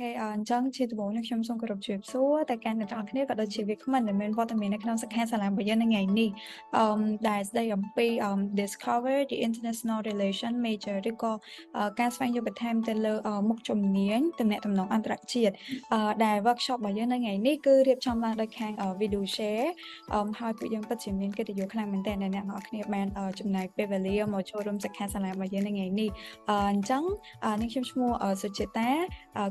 ខេអញ្ចឹងជាដំបូងនេះខ្ញុំសូមគោរពជម្រាបសួរទៅកាន់អ្នកទាំងអស់គ្នាក៏ដូចជាវាគ្មិនដែលមានវត្តមាននៅក្នុងសិក្ខាសាលារបស់យើងនៅថ្ងៃនេះអឺដែលស្ដីអំពី discover the international relation major ឬក៏ការស្វែងយល់បន្ថែមទៅលើមុខជំនាញទំនាក់ទំនងអន្តរជាតិដែល workshop របស់យើងនៅថ្ងៃនេះគឺរៀបចំឡើងដោយខាង video share ហើយពួកយើងពិតជាមានកិត្តិយសខ្លាំងមែនទែនដែលអ្នកទាំងអស់គ្នាបានចំណាយពេលវេលាមកចូលរួមសិក្ខាសាលារបស់យើងនៅថ្ងៃនេះអញ្ចឹងនេះខ្ញុំឈ្មោះសុជាតា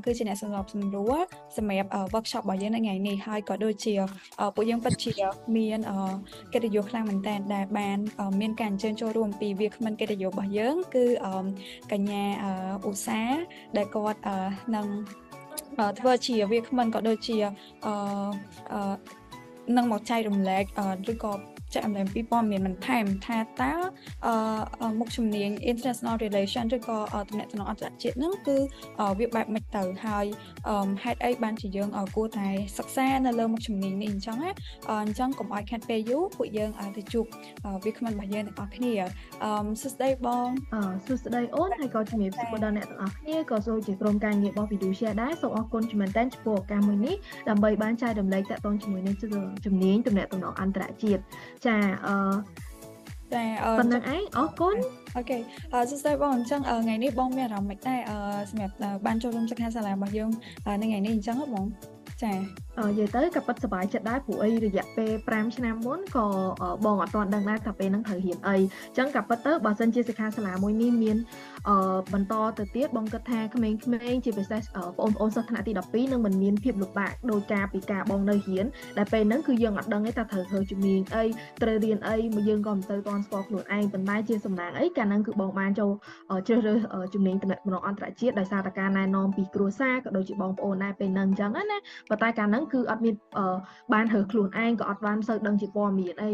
គឺជាអ្នកសម្របសម្រួលសម្រាប់ workshop របស់យើងនៅថ្ងៃនេះហើយក៏ដូចជាពួកយើងពិតជាមានកិត្តិយសខ្លាំងមែនតើដែលបានមានការអញ្ជើញចូលរួមពីវាគ្មិនកិត្តិយសរបស់យើង គឺកញ្ញាឧស្សាហ៍ដែលគាត់នឹងធ្វើជាវាគ្មិនក៏ដូចជានឹងមកចែករំលែកឬក៏ ចែករំលែកពីព័ត៌មានបន្ថែមថាតើមុខជំនាញ international relation ឬក៏ទំនាក់ទំនងអន្តរជាតិហ្នឹងគឺវាបែបម៉េចទៅហើយហេតុអីបានជាយើងគួរតែសិក្សានៅលើមុខជំនាញនេះអញ្ចឹងណាអញ្ចឹងកុំឲ្យខាត់ពេលយូរពួកយើងទៅជួបវាគ្មិនរបស់យើងទាំងអស់គ្នាសួស្តីបងសួស្តីអូនហើយក៏ជំរាបសួរដល់អ្នកទាំងអស់គ្នាក៏សូមជាក្រុមការងាររបស់ Fiducia ដែរសូមអរគុណជំរាបតែចំពោះឱកាសមួយនេះដើម្បីបានចែករំលែកតកតងជាមួយនឹងជំនាញទំនាក់ទំនងអន្តរជាតិចាអឺតែប៉ុណ្្នឹងឯងអរគុណអូខេអឺសួស្តីបងអញ្ចឹងថ្ងៃនេះបងមានអារម្មណ៍មិនដែរអឺសម្រាប់បានចូលរួមសិក្ខាសាលារបស់យើងនៅថ្ងៃនេះអញ្ចឹងបង ចានិយាយទៅក៏ប៉ັດសប្បាយចិត្តដែរព្រោះអីរយៈពេល5ឆ្នាំមុនក៏បងអត់ទាន់ដឹងដែរថាពេលហ្នឹងត្រូវរៀនអីអញ្ចឹងក៏ប៉ັດទៅបើសិនជាសិក្ខាសាលាមួយនេះមានអឺបន្តទៅទៀតបងគិតថាក្មេងៗជាពិសេសបងប្អូនសិស្សថ្នាក់ទី12នឹងមិនមានភាពលំបាកដោយការពីការបងនៅរៀនដែលពេលហ្នឹងគឺយើងអត់ដឹងទេថាត្រូវធ្វើជំនាញអីត្រូវរៀនអីមកយើងក៏មិនទៅតន់ស្គាល់ខ្លួនឯងប៉ុន្តែជាសំណាងអីកាលហ្នឹងគឺបងបានចូលជ្រើសរើសជំនាញតំណែងអន្តរជាតិដោយសារតែការណែនាំពីគ្រួសារក៏ដូចជាបងប្អូនដែរពេលហ្នឹងអញ្ចឹងណាប៉ុន្តែកាលហ្នឹងគឺអត់មានបានរើខ្លួនឯងក៏អត់បានសូវដឹងជាព័ត៌មានអី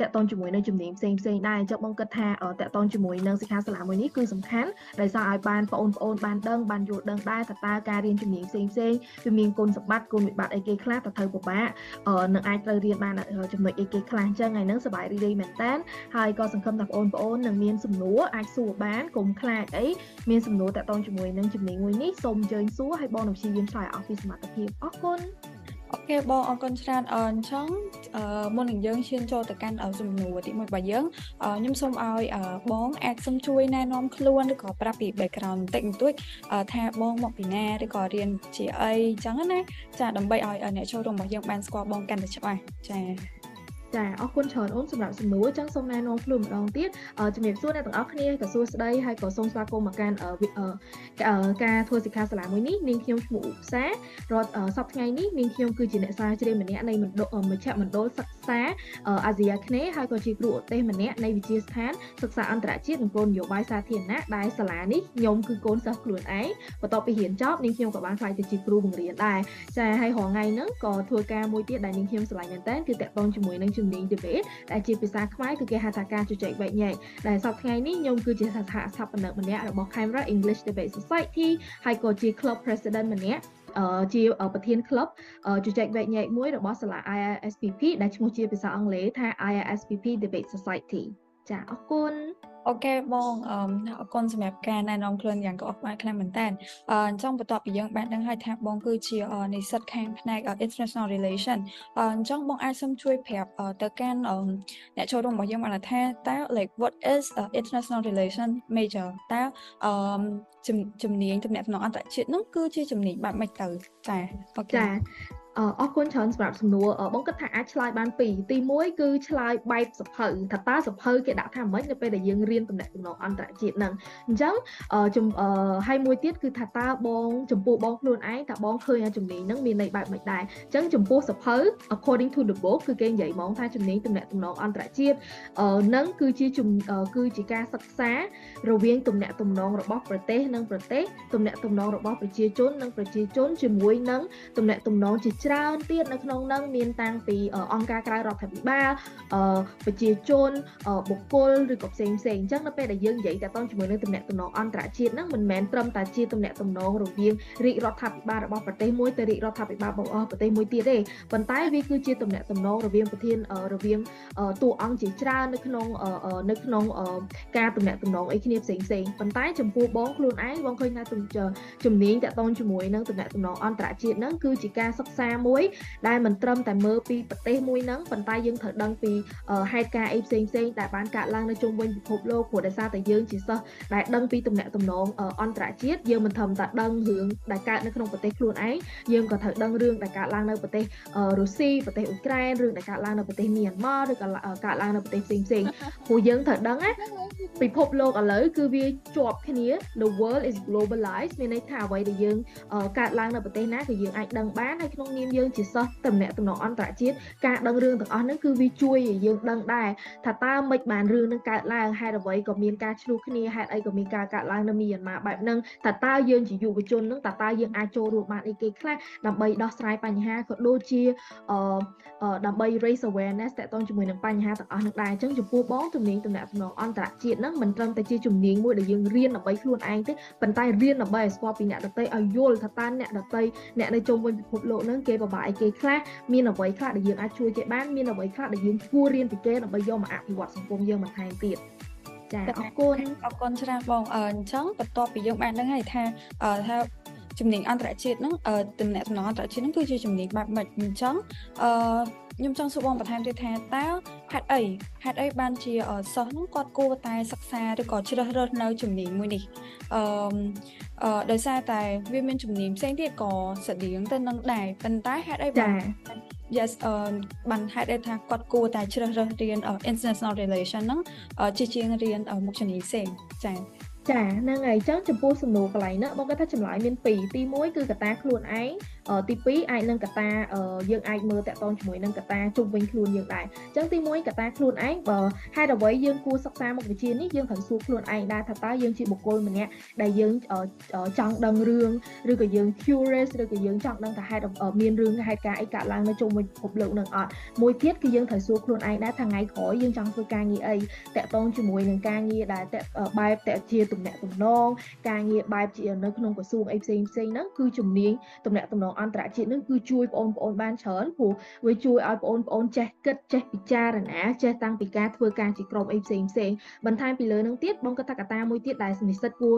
តាក់ទងជាមួយនឹងជំនាញផ្សេងផ្សេងដែរអញ្ចឹងបងគិតថាតាក់ទងជាមួយនឹងសិក្ខាសាលាមួយនេះគឺសំខាន់ដោយសារឲ្យបានបងប្អូនបានដឹងបានយល់ដឹងដែរថាតើការរៀនជំនាញផ្សេងផ្សេងវាមានគុណសម្បត្តិគុណវិបត្តិអីគេខ្លះតើត្រូវពិបាកនឹងអាចត្រូវរៀនបានចំណុចអីគេខ្លះអញ្ចឹងថ្ងៃហ្នឹងសប្បាយរីករាយមែនតើហើយក៏សង្ឃឹមថាបងប្អូននឹងមានសំណួរអាចសួរបានកុំខ្លាចអីមានសំណួរតាក់ទងជាមួយនឹងជំនាញមួយនេះសូមអញ្ជើញសួរហើយបងនឹងព្យាយាមឆ្លើយអស់ពីសមត្ថភាពអរគុណអូខេបងអរគុណច្រើនអញ្ចឹងមុននឹងយើងឈានចូលទៅកាន់សំណួរទី1របស់យើងខ្ញុំសូមឲ្យបងអាចសូមជួយណែនាំខ្លួនឬក៏ប្រាប់ពី background បន្តិចបន្តួចថាបងមកពីណាឬក៏រៀនជាអីអញ្ចឹងណាចាដើម្បីឲ្យអ្នកចូលរួមរបស់យើងបានស្គាល់បងកាន់តែច្បាស់ចា ចាអរគុណច្រើនអូនសម្រាប់សំណួរចឹងសូមណែនាំខ្លួនម្ដងទៀតជំរាបសួរអ្នកទាំងអស់គ្នាក៏សួស្តីហើយក៏សូមស្វាគមន៍មកកាន់ការធ្វើសិក្ខាសាលាមួយនេះនាងខ្ញុំឈ្មោះឧបសារត់សប្តាហ៍ថ្ងៃនេះនាងខ្ញុំគឺជាអ្នកស្រាវជ្រាវម្នាក់នៃមណ្ឌលមជ្ឈមណ្ឌលសិក្សាអាស៊ីអាគ្នេយ៍ហើយក៏ជាគ្រូឧទ្ទេសម្នាក់នៃវិទ្យាស្ថានសិក្សាអន្តរជាតិនិងគោលនយោបាយសាធារណៈដែលសាលានេះខ្ញុំគឺកូនសិស្សខ្លួនឯងបន្ទាប់ពីរៀនចប់នាងខ្ញុំក៏បានខ្លាយទៅជាគ្រូបង្រៀនដែរចាហើយរាល់ថ្ងៃហ្នឹងក៏ធ្វើការមួយទៀតដែលនាងខ្ញុំឆ្លាញ់មែនតើគឺតកតងជាមួយនឹងជំនាញ debate ដែលជាភាសាខ្មែរគឺគេហៅថាការជជែកវែកញែកដែលសប្តាហ៍ថ្ងៃនេះខ្ញុំគឺជាសហស្ថាបនិកម្នាក់របស់ Camera English Debate Society ហើយក៏ជា Club President ម្នាក់ជាប្រធានក្លឹបជជែកវែកញែកមួយរបស់សាលា IISPP ដែលឈ្មោះជាភាសាអង់គ្លេសថា IISPP Debate Society ចាអរគុណ អូខេបងអរគុណសម្រាប់ការណែនាំខ្លួនយ៉ាងក្បោះក្បាយខ្លាំងមែនតើអញ្ចឹងបន្ទាប់ពីយើងបានដឹងហើយថាបងគឺជានិស្សិតខាងផ្នែក international relation អញ្ចឹងបងអាចសូមជួយប្រាប់ទៅកាន់អ្នកចូលរួមរបស់យើងបានថាតើ like what is international relation major តើជំនាញទំនាក់ទំនងអន្តរជាតិនោះគឺជាជំនាញបែបម៉េចទៅចាអូខេចា អរគុណច្រើនសម្រាប់សំណួរបងគិតថាអាចឆ្លើយបានពីរទី1គឺឆ្លើយបែបសភៅថាតើសភៅគេដាក់ថាម៉េចនៅពេលដែលយើងរៀនតំណែងតំណងអន្តរជាតិហ្នឹងអញ្ចឹងជំហើយមួយទៀតគឺថាតើបងចំពោះបងខ្លួនឯងតើបងឃើញជំនាញហ្នឹងមានន័យបែបម៉េចដែរអញ្ចឹងចំពោះសភៅ according to the book គឺគេនិយាយហ្មងថាជំនាញតំណែងតំណងអន្តរជាតិនឹងគឺជាគឺជាការសិក្សារវាងតំណែងតំណងរបស់ប្រទេសនិងប្រទេសតំណែងតំណងរបស់ប្រជាជននិងប្រជាជនជាមួយនឹងតំណែងតំណងជាច្រើនទៀតនៅក្នុងនឹងមានតាំងពីអង្គការក្រៅរដ្ឋាភិបាលប្រជាជនបុគ្គលឬក៏ផ្សេងផ្សេងអញ្ចឹងនៅពេលដែលយើងនិយាយតាក់ទងជាមួយនឹងតំណែងតំណងអន្តរជាតិហ្នឹងមិនមែនត្រឹមតែជាតំណែងតំណងរវាងរាជរដ្ឋាភិបាលរបស់ប្រទេសមួយទៅរាជរដ្ឋាភិបាលរបស់ប្រទេសមួយទៀតទេប៉ុន្តែវាគឺជាតំណែងតំណងរវាងប្រធានរវាងតួអង្គជាច្រើននៅក្នុងនៅក្នុងការតំណែងតំណងអីគ្នាផ្សេងផ្សេងប៉ុន្តែចំពោះបងខ្លួនឯងបងឃើញថាជំនាញតាក់ទងជាមួយនឹងតំណែងតំណងអន្តរជាតិហ្នឹងគឺជាការសិក្សាមួយដែលមិនត្រឹមតែមើលពីប្រទេសមួយហ្នឹងប៉ុន្តែយើងត្រូវដឹងពីហេតុការណ៍អីផ្សេងផ្សេងដែលបានកើតឡើងនៅជុំវិញពិភពលោកព្រោះដោយសារតែយើងជាសិស្សដែលដឹងពីតំណែងតំណងអន្តរជាតិយើងមិនត្រឹមតែដឹងរឿងដែលកើតនៅក្នុងប្រទេសខ្លួនឯងយើងក៏ត្រូវដឹងរឿងដែលកើតឡើងនៅប្រទេសរុស្ស៊ីប្រទេសអ៊ុយក្រែនរឿងដែលកើតឡើងនៅប្រទេសមីយ៉ាន់ម៉ាឬក៏កើតឡើងនៅប្រទេសផ្សេងផ្សេងព្រោះយើងត្រូវដឹងណាពិភពលោកឥឡូវគឺវាជាប់គ្នា the world is globalized មានន័យថាអ្វីដែលយើងកើតឡើងនៅប្រទេសណាគឺយើងអាចដឹងបានហើយក្នុងនាមយើងជាសិស្សតំណែងតំណងអន្តរជាតិការដឹងរឿងទាំងអស់ហ្នឹងគឺវាជួយឲ្យយើងដឹងដែរថាតើមិនបានរឿងនឹងកើតឡើងហេតុអ្វីក៏មានការឆ្លោះគ្នាហេតុអីក៏មានការកើតឡើងនៅមីយ៉ាន់ម៉ាបែបហ្នឹងតើតើយើងជាយុវជនហ្នឹងតើតើយើងអាចចូលរួមបានអីគេខ្លះដើម្បីដោះស្រាយបញ្ហាក៏ដូចជាអឺដើម្បី raise awareness តកតងជាមួយនឹងបញ្ហាទាំងអស់ហ្នឹងដែរអញ្ចឹងចំពោះបងជំនាញតំណែងតំណងអន្តរជាតិហ្នឹងមិនត្រឹមតែជាជំនាញមួយដែលយើងរៀនដើម្បីខ្លួនឯងទេប៉ុន្តែរៀនដើម្បីឲ្យស្គាល់ពីអ្នកដទៃឲ្យយល់ថាតើអ្នកដទៃអ្នកនៅជុំវិញពិភពលោកហ្នឹងគេពិបាកអីគេខ្លះមានអ្វីខ្លះដែលយើងអាចជួយគេបានមានអ្វីខ្លះដែលយើងគួររៀនពីគេដើម្បីយកមកអភិវឌ្ឍសង្គមយើងបន្ថែមទៀតចាអរគុណអរគុណច្រើនបងអញ្ចឹងបន្ទាប់ពីយើងបានដឹងហើយថាថាជំនាញអន្តរជាតិហ្នឹងតំណែងតំណងអន្តរជាតិហ្នឹងគឺជាជំនាញបែបម៉េចអញ្ចឹងអឺ ខ្ញុំចង់សួរបងបន្ថែមទៀតថាតើហេតុអីហេតុអីបានជាសិស្សហ្នឹងគាត់គួរតែសិក្សាឬក៏ជ្រើសរើសនៅជំនាញមួយនេះអឺអឺដោយសារតែវាមានជំនាញផ្សេងទៀតក៏ស្តៀងទៅនឹងដែរប៉ុន្តែហេតុអីបាន yes អឺបានហេតុអីថាគាត់គួរតែជ្រើសរើសរៀន international relation ហ្នឹងជាជាងរៀនមុខជំនាញផ្សេងចា៎ចាហ្នឹងហើយអញ្ចឹងចំពោះសំណួរកន្លែងហ្នឹងបងគាត់ថាចម្លើយមាន2ទី1គឺកតាខ្លួនឯងទី2អាចនឹងកតាយើងអាចមើលតាក់ទងជាមួយនឹងកតាជុំវិញខ្លួនយើងដែរអញ្ចឹងទី1កតាខ្លួនឯងបើហេតុអ្វីយើងគួរសិក្សាមុខវិជ្ជានេះយើងត្រូវសួរខ្លួនឯងដែរថាតើយើងជាបុគ្គលម្នាក់ដែលយើងចង់ដឹងរឿងឬក៏យើង curious ឬក៏យើងចង់ដឹងថាហេតុមានរឿងហេតុការអីកើតឡើងនៅជុំវិញពិភពលោកនឹងអត់មួយទៀតគឺយើងត្រូវសួរខ្លួនឯងដែរថាថ្ងៃក្រោយយើងចង់ធ្វើការងារអីតាក់ទងជាមួយនឹងការងារដែលបែបតាក់ជាទំនាក់ទំនងការងារបែបជានៅក្នុងក្រសួងអីផ្សេងផ្សេងហ្នឹងគឺជំនាញទំនាក់ទំនងអន្តរជាតិនឹងគឺជួយបងប្អូនបានច្រើនព្រោះវាជួយឲ្យបងប្អូនចេះគិតចេះពិចារណាចេះតាំងពីការធ្វើការជាក្រុមអីផ្សេងផ្សេងបន្ថែមពីលើនឹងទៀតបងក៏ថាកត្តាមួយទៀតដែលនិស្សិតគួរ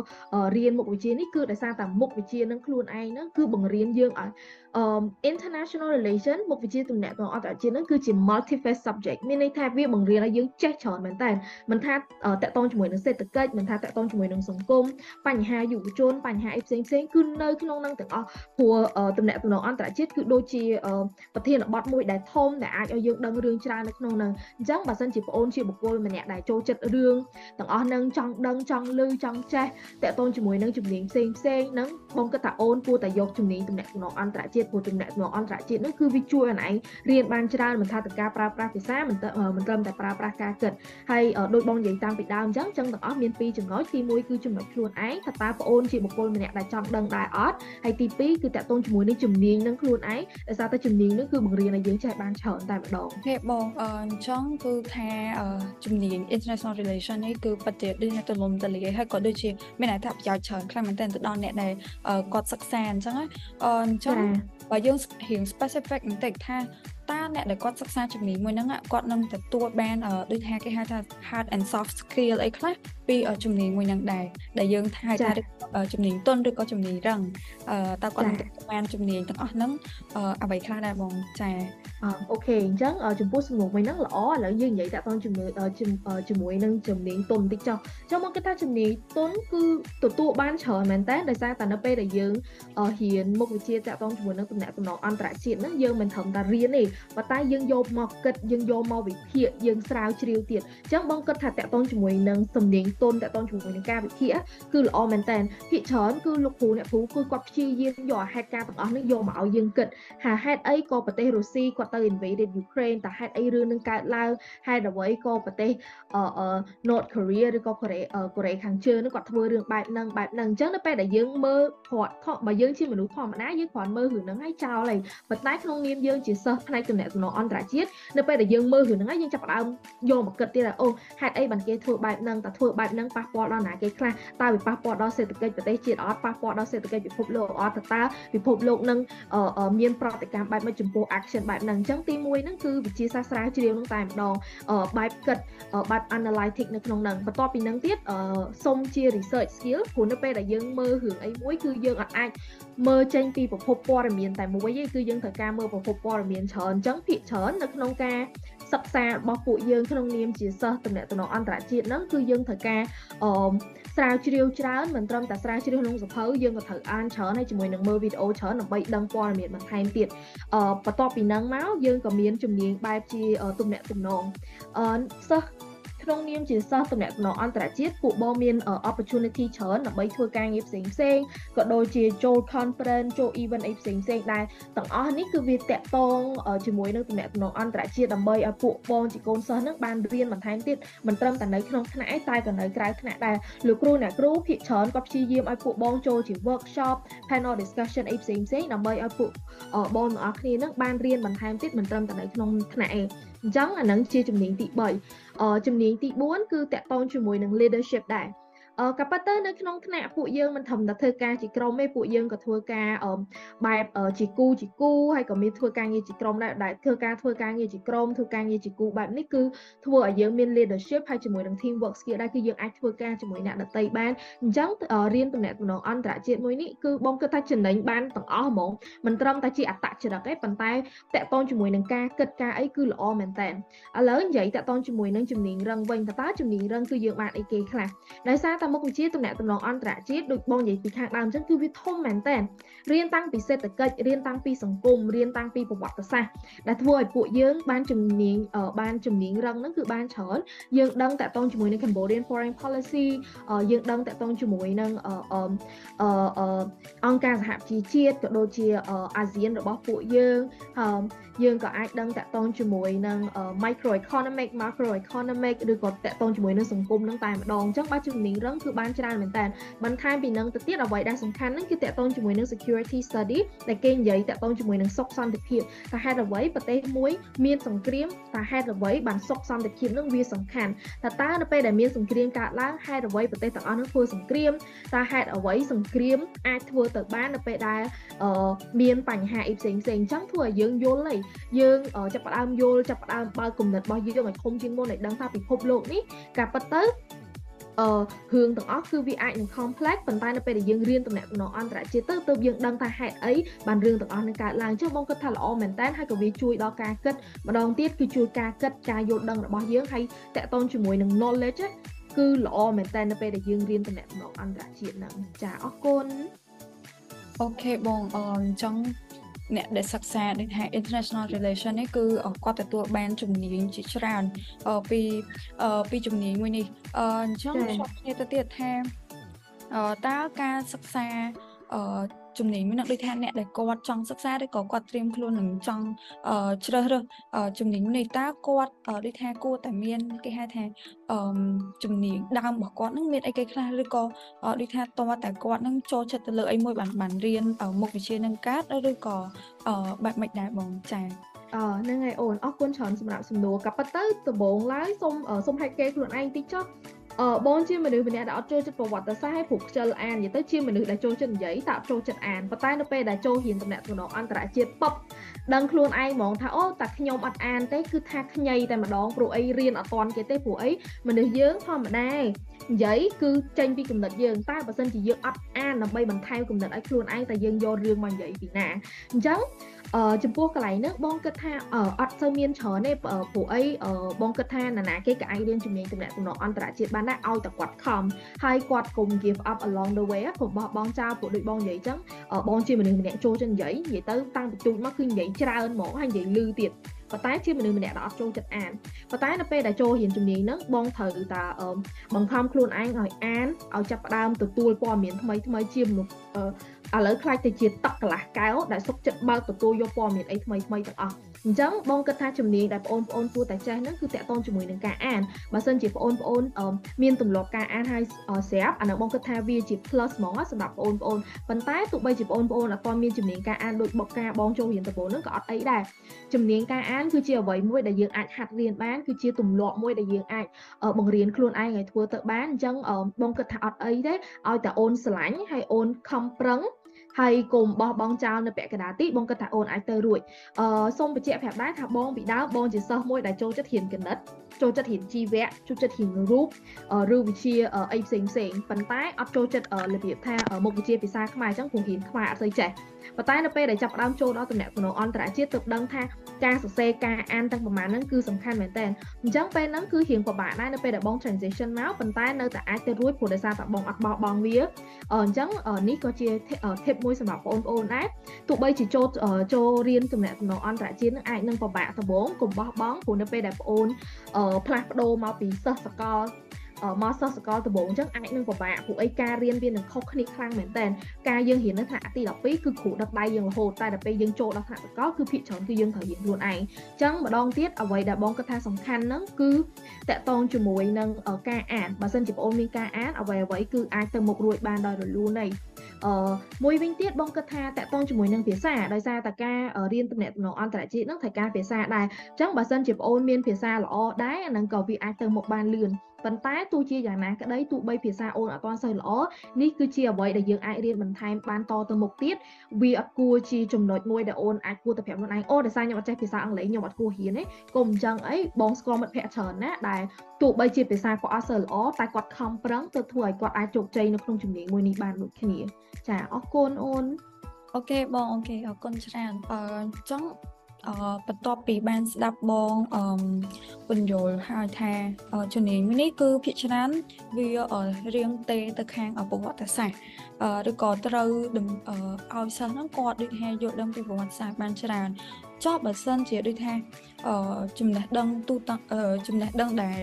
រៀនមុខវិជ្ជានេះគឺដោយសារតែមុខវិជ្ជានឹងខ្លួនឯងហ្នឹងគឺបង្រៀនយើងឲ្យ um international relation មុខវិជ្ជាទំនាក់ទំនងអន្តរជាតិហ្នឹងគឺជា multi-phase subject មានន័យថាវាបង្រៀនឲ្យយើងចេះច្រើនមែនតើមិនថាតកតងជាមួយនឹងសេដ្ឋកិច្ចមិនថាតកតងជាមួយនឹងសង្គមបញ្ហាយុវជនបញ្ហាអីផ្សេងផ្សេងគឺនៅក្នុងនឹងទាំងអស់ព្រោះទំនាក់ទំនងអន្តរជាតិគឺដូចជាប្រធានបទមួយដែលធំដែលអាចឲ្យយើងដឹងរឿងច្រើននៅក្នុងនឹងអញ្ចឹងបើសិនជាបងអូនជាបុគ្គលម្នាក់ដែលចូលចិត្តរឿងទាំងអស់នឹងចង់ដឹងចង់ឮចង់ចេះតកតងជាមួយនឹងជំនាញផ្សេងផ្សេងហ្នឹងបងគិតថាអូនគួរតែយកជំនាញទំនាក់ទំនងអន្តរជាតិជាតិព្រោះទំនាក់ទំនងអន្តរជាតិនោះគឺវាជួយឲ្យឯងរៀនបានច្រើនមិនថាទៅការប្រើប្រាស់ភាសាមិនមិនត្រឹមតែប្រើប្រាស់ការគិតហើយដោយបងនិយាយតាំងពីដើមអញ្ចឹងអញ្ចឹងទាំងអស់មានពីរចំណុចទី1គឺចំណុចខ្លួនឯងថាតើបងអូនជាបុគ្គលម្នាក់ដែលចង់ដឹងដែរអត់ហើយទី2គឺតកតងជាមួយនឹងជំនាញនឹងខ្លួនឯងដោយសារតែជំនាញនឹងគឺបង្រៀនឲ្យយើងចេះបានច្រើនតែម្ដងហេបងអញ្ចឹងគឺថាជំនាញ international relation នេះគឺពិតជាដូចទៅលំទលាយហើយក៏ដូចជាមានអត្ថប្រយោជន៍ច្រើនខ្លាំងមែនទែនទៅដល់អ្នកដែលគាត់សិក្សាអញ្ចឹងអញ្ចឹង បើយើងរៀង specific បន្តិចថាតើអ្នកដែលគាត់សិក្សាជំនាញមួយហ្នឹងគាត់នឹងទទួលបានដូចថាគេហៅថា hard and soft skill អីខ្លះពីជំនាញមួយហ្នឹងដែរដែលយើងថាថាជំនាញទន់ឬក៏ជំនាញរឹងតើគាត់នឹងទទួលបានជំនាញទាំងអស់ហ្នឹងអ្វីខ្លះដែរបងចាអូខេអញ្ចឹងចំពោះសំណួរមួយហ្នឹងល្អឥឡូវយើងនិយាយតាក់ទងជាមួយជាមួយនឹងជំនាញទន់តិចចុះចុះមកគិតថាជំនាញទន់គឺទទួលបានច្រើនមែនតើដោយសារតែនៅពេលដែលយើងរៀនមុខវិជ្ជាតាក់ទងជាមួយនឹងតំណែងតំណងអន្តរជាតិហ្នឹងយើងមិនត្រឹមតែរៀនទេប៉ុន្តែយើងយកមកគិតយើងយកមកវិភាគយើងស្រាវជ្រាវទៀតអញ្ចឹងបងគិតថាតាក់ទងជាមួយនឹងសំនៀងទន់តទៅជាមួយនឹងការវិភាគគឺល្អមែនតើភាគច្រើនគឺលោកគ្រូអ្នកគ្រូគឺគាត់ព្យាយាមយកហេតុការណ៍ទាំងអស់នេះយកមកឲ្យយើងគិតថាហេតុអីក៏ប្រទេសរុស្ស៊ីគាត់ទៅ invaded Ukraine តើហេតុអីរឿងនឹងកើតឡើងហេតុអ្វីក៏ប្រទេស North Korea ឬក៏កូរ៉េកូរ៉េខាងជើងនឹងគាត់ធ្វើរឿងបែបហ្នឹងបែបហ្នឹងអញ្ចឹងនៅពេលដែលយើងមើលគាត់បើយើងជាមនុស្សធម្មតាយើងគ្រាន់មើលរឿងហ្នឹងហើយចោលហើយប៉ុន្តែក្នុងនាមយើងជាសិស្សផ្នែកទំនាក់ទំនងអន្តរជាតិនៅពេលដែលយើងមើលរឿងហ្នឹងហើយយើងចាប់ផ្ដើមយកមកគិតទៀតថាអូហេតុអីបានគេធ្វើបែបហ្នឹងតើធ្វើបែបហ្នឹងប៉ះពាល់ដល់ណាគេខ្លះតើវាប៉ះពាល់ដល់សេដ្ឋកិច្ចប្រទេសជាតិអត់ប៉ះពាល់ដល់សេដ្ឋកិច្ចពិភពលោកអត់តើតើពិភពលោកនឹងមានប្រតិកម្មបែបមួយចំពោះ action បែបហ្នឹងអញ្ចឹងទី1ហ្នឹងគឺវិទ្យាសាស្ត្រស្រាវជ្រាវហ្នឹងតែម្ដងបែបគិតបែប analytic នៅក្នុងហ្នឹងបន្ទាប់ពីហ្នឹងទៀតសុំជា research skill ព្រោះនៅពេលដែលយើងមើលរឿងអីមួយគឺយើងអាចមើលចេញពីប្រភពព័ត៌មានតែមួយឯងគឺយើងត្រូវការមើលប្រភពព័ត៌មានច្រើនអញ្ចឹងភាគច្រើននៅក្នុងការសិក្សារបស់ពួកយើងក្នុងនាមជាសិស្សតំណែងតំណអន្តរជាតិហ្នឹងគឺយើងត្រូវការអឺស្រាវជ្រាវច្រើនមិនត្រឹមតែស្រាវជ្រាវក្នុងសភៅយើងក៏ត្រូវអានច្រើនហើយជាមួយនឹងមើលវីដេអូច្រើនដើម្បីដឹងព័ត៌មានបន្ថែមទៀតអឺបន្ទាប់ពីហ្នឹងមកយើងក៏មានជំនាញបែបជាទំនាក់ទំនងអឺសិស្ស ក្នុងនាមជាសិស្សតំណែងអន្តរជាតិពួកបងមាន opportunity ច្រើនដើម្បីធ្វើការងារផ្សេងផ្សេងក៏ដូចជាចូល conference ចូល event អីផ្សេងផ្សេងដែរទាំងអស់នេះគឺវាតាក់ទងជាមួយនឹងតំណែងអន្តរជាតិដើម្បីឲ្យពួកបងជាកូនសិស្សនឹងបានរៀនបន្ថែមទៀតមិនត្រឹមតែនៅក្នុងថ្នាក់ឯងតែក៏នៅក្រៅថ្នាក់ដែរលោកគ្រូអ្នកគ្រូភាគច្រើនក៏ព្យាយាមឲ្យពួកបងចូលជា workshop panel discussion អីផ្សេងផ្សេងដើម្បីឲ្យពួកបងទាំងអស់គ្នានឹងបានរៀនបន្ថែមទៀតមិនត្រឹមតែនៅក្នុងថ្នាក់ឯងអញ្ចឹងអានឹងជាជំនាញទី3 ជំនាញទី4គឺតកតងជាមួយនឹង leadership ដែរអឺ ក៏ប៉ុន្តែនៅក្នុងថ្នាក់ពួកយើងមិនធំតែធ្វើការជាក្រុមទេពួកយើងក៏ធ្វើការបែបជាគូជាគូហើយក៏មានធ្វើការងារជាក្រុមដែរដែលធ្វើការធ្វើការងារជាក្រុមធ្វើការងារជាគូបែបនេះគឺធ្វើឲ្យយើងមាន leadership ហើយជាមួយនឹង team work skill ដែរគឺយើងអាចធ្វើការជាមួយអ្នកដទៃបានអញ្ចឹងរៀនតំណែងតំណងអន្តរជាតិមួយនេះគឺបងគិតថាចំណេញបានទាំងអស់ហ្មងមិនត្រឹមតែជាអត្តចរិតទេប៉ុន្តែតកតងជាមួយនឹងការគិតការអីគឺល្អមែនតើឥឡូវនិយាយតកតងជាមួយនឹងជំនាញរឹងវិញតើតើជំនាញរឹងគឺយើងបានអីគេខ្លះដោយសារតែមុខវិជ្ជាទំនាក់ទំនងអន្តរជាតិដូចបងនិយាយពីខាងដើមអញ្ចឹងគឺវាធំមែនតើរៀនតាំងពីសេដ្ឋកិច្ចរៀនតាំងពីសង្គមរៀនតាំងពីប្រវត្តិសាស្ត្រដែលធ្វើឲ្យពួកយើងបានជំនាញបានជំនាញរឹងហ្នឹងគឺបានច្រើនយើងដឹងតាក់ទងជាមួយនឹង Cambodian Foreign Policy យើងដឹងតាក់ទងជាមួយនឹងអង្គការសហប្រជាជាតិក៏ដូចជាអាស៊ានរបស់ពួកយើងយើងក៏អាចដឹងតាក់ទងជាមួយនឹង microeconomic macroeconomic ឬក៏តាក់ទងជាមួយនឹងសង្គមនឹងតែម្ដងអញ្ចឹងបើជំនាញរឹងគឺបានច្រើនមែនតើបន្ថែមពីនឹងទៅទៀតអ្វីដែលសំខាន់ហ្នឹងគឺតាក់ទងជាមួយនឹង security study ដែលគេនិយាយតាក់ទងជាមួយនឹងសុខសន្តិភាពតើហេតុអ្វីប្រទេសមួយមានសង្គ្រាមតើហេតុអ្វីបានសុខសន្តិភាពនឹងវាសំខាន់តើតើនៅពេលដែលមានសង្គ្រាមកើតឡើងហេតុអ្វីប្រទេសទាំងអស់នោះធ្វើសង្គ្រាមតើហេតុអ្វីសង្គ្រាមអាចធ្វើទៅបាននៅពេលដែលមានបញ្ហាអីផ្សេងផ្សេងអញ្ចឹងធ្វើឲ្យយើងយល់ហើយយើងចាប់ផ្ដើមយល់ចាប់ផ្ដើមបើកគំនិតរបស់យើងឲ្យធំជាងមុនឲ្យដឹងថាពិភពលោកនេះការពិតទៅ អឺរឿងទាំងអស់គឺវាអាចនឹង complex ប៉ុន្តែនៅពេលដែលយើងរៀនតំណែងតំណងអន្តរជាតិទៅទើបយើងដឹងថាហេតុអីបានរឿងទាំងអស់នឹងកើតឡើងចុះបងគិតថាល្អមែនតើហើយក៏វាជួយដល់ការគិតម្ដងទៀតគឺជួយការគិតការយល់ដឹងរបស់យើងហើយតកតងជាមួយនឹង knowledge គឺល្អមែនតើនៅពេលដែលយើងរៀនតំណែងតំណងអន្តរជាតិហ្នឹងចាអរគុណអូខេបងអញ្ចឹង អ្នកដែលសិក្សាដូចថា international relation នេះគឺគាត់ទទួលបានជំនាញជាច្រើនពីពីជំនាញមួយនេះអញ្ចឹងខ្ញុំគ្នាទៅទៀតថាតើការសិក្សា ជំនាញមួយនឹងដូចថាអ្នកដែលគាត់ចង់សិក្សាឬក៏គាត់ត្រៀមខ្លួននឹងចង់ជ្រើសរើសជំនាញនេះតើគាត់ដូចថាគួរតែមានគេហៅថាជំនាញដើមរបស់គាត់នឹងមានអីគេខ្លះឬក៏ដូចថាតើតែគាត់នឹងចូលចិត្តទៅលើអីមួយបានបានរៀនមុខវិជ្ជានឹងកើតឬក៏បែបម៉េចដែរបងចា៎អឺហ្នឹងហើយអូនអរគុណច្រើនសម្រាប់សំណួរក៏ប៉ុន្តែដំបូងឡើយសូមសូមហេតុគេខ្លួនឯងតិចចុះ អឺបងជាមនុស្សម្នាក់ដែលអត់ចូលចិត្តប្រវត្តិសាស្ត្រហើយព្រោះខ្ជិលអាននិយាយទៅជាមនុស្សដែលចូលចិត្តនិយាយតែអត់ចូលចិត្តអានប៉ុន្តែនៅពេលដែលចូលរៀនតំណែងតំណងអន្តរជាតិពប់ដឹងខ្លួនឯងហ្មងថាអូតែខ្ញុំអត់អានទេគឺថាខ្ញីតែម្ដងព្រោះអីរៀនអត់តាន់គេទេព្រោះអីមនុស្សយើងធម្មតានិយាយគឺចេញពីគំនិតយើងតែបើសិនជាយើងអត់អានដើម្បីបន្ថែមគំនិតឲ្យខ្លួនឯងតែយើងយករឿងមកនិយាយពីណាអញ្ចឹងអឺ ចំពោះកន្លែងនេះបងគិតថាអត់សូវមានច្រើនទេព្រោះអីបងគិតថាណានាគេក៏អាចរៀនជំនាញទំនាក់ទំនងអន្តរជាតិបានដែរឲ្យតែគាត់ខំហើយគាត់កុំ give up along the way ព្រោះបោះបងចោលព្រោះដូចបងនិយាយអញ្ចឹងបងជាមនុស្សម្នាក់ចូលចិត្តនិយាយនិយាយទៅតាំងពីទូចមកគឺនិយាយច្រើនហ្មងហើយនិយាយលឺទៀតប៉ុន្តែជាមនុស្សម្នាក់ដែលអត់ចូលចិត្តអានប៉ុន្តែនៅពេលដែលចូលរៀនជំនាញហ្នឹងបងត្រូវតាបង្ខំខ្លួនឯងឲ្យអានឲ្យចាប់ផ្ដើមទទួលព័ត៌មានថ្មីថ្មីជាមនុស្ស ឥឡូវខ្លាចទៅជាតកកន្លះកែវដែលសុកចិត្តបើកទទួលយកព័ត៌មានអីថ្មីថ្មីទាំងអស់អញ្ចឹងបងគិតថាជំនាញដែលបងប្អូនគួរតែចេះហ្នឹងគឺតកតងជាមួយនឹងការអានបើសិនជាបងប្អូនមានទម្លាប់ការអានហើយស្រាប់អានោះបងគិតថាវាជា plus ហ្មងសម្រាប់បងប្អូនប៉ុន្តែទោះបីជាបងប្អូនអត់មានជំនាញការអានដូចបុកការបងចូលរៀនដំបូងហ្នឹងក៏អត់អីដែរជំនាញការអានគឺជាអ្វីមួយដែលយើងអាចហាត់រៀនបានគឺជាទម្លាប់មួយដែលយើងអាចបង្រៀនខ្លួនឯងឲ្យធ្វើទៅបានអញ្ចឹងបងគិតថាអត់អីទេឲ្យតែអូនស្រឡាញ់ហើយអូនខំប្រឹង ហើយកុំបោះបង់ចោលនៅពាក់កណ្ដាលទីបងគិតថាអូនអាចទៅរួចអឺសូមបញ្ជាក់ប្រាប់ដែរថាបងពីដើមបងជាសិស្សមួយដែលចូលចិត្តរៀនគណិតចូលចិត្តរៀនជីវៈចូលចិត្តរៀនរូបឬវិទ្យាអីផ្សេងផ្សេងប៉ុន្តែអត់ចូលចិត្តរបៀបថាមុខវិជ្ជាភាសាខ្មែរអញ្ចឹងព្រោះរៀនខ្មែរអត់សូវចេះប៉ុន្តែនៅពេលដែលចាប់ផ្ដើមចូលដល់តំណែងទំនាក់ទំនងអន្តរជាតិទើបដឹងថាការសរសេរការអានទាំងប្រមាណហ្នឹងគឺសំខាន់មែនតើអញ្ចឹងពេលហ្នឹងគឺរៀងពិបាកដែរនៅពេលដែលបង transition មកប៉ុន្តែនៅតែអាចទៅរួចព្រោះដោយសារតែបងអត់បោះបង់វាអញ្ចឹងនេះក៏ជា tip មួយសម្រាប់បងប្អូនដែរទោះបីជាចូលចូលរៀនតំណែងទំនងអន្តរជាតិនឹងអាចនឹងពិបាកដំបូងកុំបោះបង់ព្រោះនៅពេលដែលបងប្អូនផ្លាស់ប្ដូរមកពីសិស្សសកលមកសិស្សសកលដំបូងអញ្ចឹងអាចនឹងពិបាកព្រោះអីការរៀនវានឹងខុសគ្នាខ្លាំងមែនតើការយើងរៀននៅថ្នាក់ទី12គឺគ្រូដឹកដៃយើងរហូតតែដល់ពេលយើងចូលដល់ថ្នាក់សកលគឺភាគច្រើនគឺយើងត្រូវរៀនខ្លួនឯងអញ្ចឹងម្ដងទៀតអ្វីដែលបងគិតថាសំខាន់ហ្នឹងគឺតកតងជាមួយនឹងការអានបើសិនជាបងមានការអានអ្វីអ្វីគឺអាចទៅមុខរួចបានដោយរលូនហើយអឺ មួយវិញទៀតបងគិតថាតកតងជាមួយនឹងភាសាដោយសារតែការរៀនទំនាក់ទំនងអន្តរជាតិហ្នឹងត្រូវការភាសាដែរអញ្ចឹងបើសិនជាបងអូនមានភាសាល្អដែរអាហ្នឹងក៏វាអាចទៅមុខបានលឿនប៉ុន្តែទោះជាយ៉ាងណាក្តីទោះបីភាសាអូនអត់ទាន់សូវល្អនេះគឺជាអ្វីដែលយើងអាចរៀនបន្ថែមបានតទៅមុខទៀតវាអត់គួរជាចំណុចមួយដែលអូនអាចគួរទៅប្រាប់ខ្លួនឯងអូដោយសារខ្ញុំអត់ចេះភាសាអង់គ្លេសខ្ញុំអត់គួររៀនទេកុំអញ្ចឹងអីបងស្គាល់មិត្តភ័ក្តិច្រើនណាស់ដែលទោះបីជាភាសាគាត់អត់សូវល្អតែគាត់ខំប្រឹងទៅធ្វើឲ្យគាត់អាចជោគជ័យនៅក្នុងជំនាញមួយនេះបានដូចគ្នា ចាអរគុណអូនអូខេបងអូខេអរគុណច្រើនអឺចង់អឺ បន្ទាប់ពីបានស្ដាប់បងអឺពន្យល់ហើយថាជំនាញនេះគឺភាគច្រើនវារៀងទេទៅខាងប្រវត្តិសាស្ត្រឬក៏ត្រូវឲ្យសិស្សហ្នឹងគាត់ដូចថាយល់ដឹងពីប្រវត្តិសាស្ត្របានច្រើនចុះបើសិនជាដូចថាអឺចំណេះដឹងទូតចំណេះដឹងដែល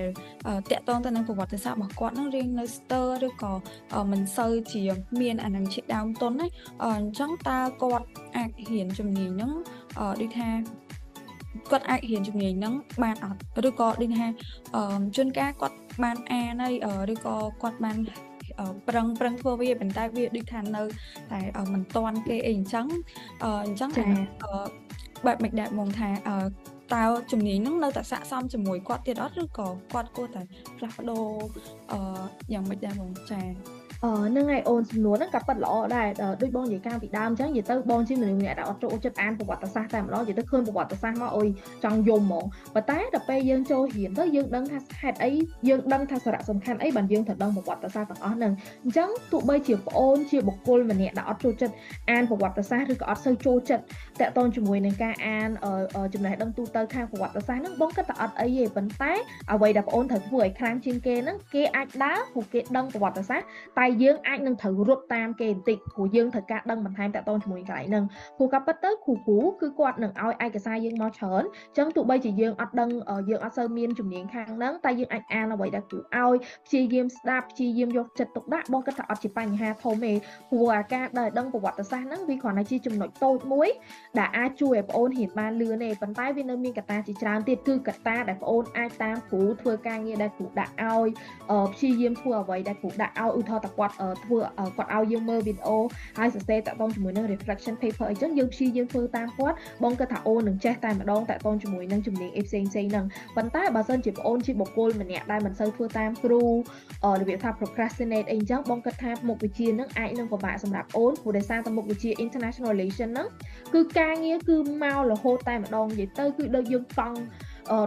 តាក់ទងទៅនឹងប្រវត្តិសាស្ត្ររបស់គាត់នឹងរៀងនៅស្ទើរឬក៏មិនសូវជាមានអានឹងជាដើមទុនណាអញ្ចឹងតើគាត់អាចរៀនជំនាញហ្នឹង ដូចថាគាត់អាចរៀនជំនាញហ្នឹងបានអត់ឬក៏ដូចថាជួនកាលគាត់បានអានហើយឬក៏គាត់បានប្រឹងប្រឹងធ្វើវាប៉ុន្តែវាដូចថានៅតែមិនតាន់គេអីអញ្ចឹងអញ្ចឹងបែបមិនដែរមកថាតើជំនាញហ្នឹងនៅតែស័កសមជាមួយគាត់ទៀតអត់ឬក៏គាត់គួរតែផ្លាស់ប្ដូរអឺយ៉ាងម៉េចដែរបងចា អឺនឹងឯអូនសំណួរហ្នឹងក៏ប៉ិតល្អដែរដូចបងនិយាយកាលពីដើមអញ្ចឹងនិយាយទៅបងជាមនុស្សម្នាក់ដែលអត់ចូលចិត្តអានប្រវត្តិសាស្ត្រតែម្ដងនិយាយទៅឃើញប្រវត្តិសាស្ត្រមកអុយចង់យំហ្មងប៉ុន្តែដល់ពេលយើងចូលរៀនទៅយើងដឹងថាហេតុអីយើងដឹងថាសារៈសំខាន់អីបានយើងត្រូវដឹងប្រវត្តិសាស្ត្រទាំងអស់ហ្នឹងអញ្ចឹងទោះបីជាប្អូនជាបុគ្គលម្នាក់ដែលអត់ចូលចិត្តអានប្រវត្តិសាស្ត្រឬក៏អត់សូវចូលចិត្តតកតងជាមួយនឹងការអានចំណេះដឹងទូទៅខាងប្រវត្តិសាស្ត្រហ្នឹងបងគិតថាអត់អីទេប៉ុន្តែអ្វីដែលប្អូនត្រូវធ្វើឲ្យខ្លាំងជាងគេហ្នឹងគេអាចដើរព្រោះគេដឹងប្រវត្តិសាស្ត្រតែយើងអាចនឹងត្រូវរត់តាមគេបន្តិចព្រោះយើងត្រូវការដឹងបន្ថែមតកតងជាមួយកន្លែងហ្នឹងព្រោះក៏ប៉ុន្តែគ្រូគ្រូគឺគាត់នឹងឲ្យឯកសារយើងមកច្រើនអញ្ចឹងទោះបីជាយើងអត់ដឹងយើងអត់សូវមានជំនាញខាងហ្នឹងតែយើងអាចអានអ្វីដែលគ្រូឲ្យព្យាយាមស្ដាប់ព្យាយាមយកចិត្តទុកដាក់បងគិតថាអត់ជាបញ្ហាធំទេព្រោះអាការដែលដឹងប្រវត្តិសាស្ត្រហ្នឹងវាគ្រាន់តែជាចំណុចតូចមួយដែលអាចជួយឲ្យបងអូនរៀនបានលឿនទេប៉ុន្តែវានៅមានកត្តាជាច្រើនទៀតគឺកត្តាដែលបងអូនអាចតាមគ្រូធ្វើការងារដែលគ្រូដាក់ឲ្យព្យាយាមធ្វើអ្វីដែលគ្រូដាក់ឲ្យឧទាហរណ៍តែគាត់ធ្វើគាត់ឲ្យយើងមើលវីដេអូហើយសរសេរតាក់ទងជាមួយនឹង reflection paper អីចឹងយើងព្យាយាមធ្វើតាមគាត់បងគាត់ថាអូននឹងចេះតែម្ដងតាក់ទងជាមួយនឹងជំនាញអីផ្សេងផ្សេងហ្នឹងប៉ុន្តែបើសិនជាបងអូនជាបុគ្គលម្នាក់ដែលមិនសូវធ្វើតាមគ្រូរបៀបថា procrastinate អីចឹងបងគាត់ថាមុខវិជ្ជាហ្នឹងអាចនឹងពិបាកសម្រាប់អូនព្រោះដោយសារតែមុខវិជ្ជា international relation ហ្នឹងគឺការងារគឺមករហូតតែម្ដងនិយាយទៅគឺដូចយើងកង់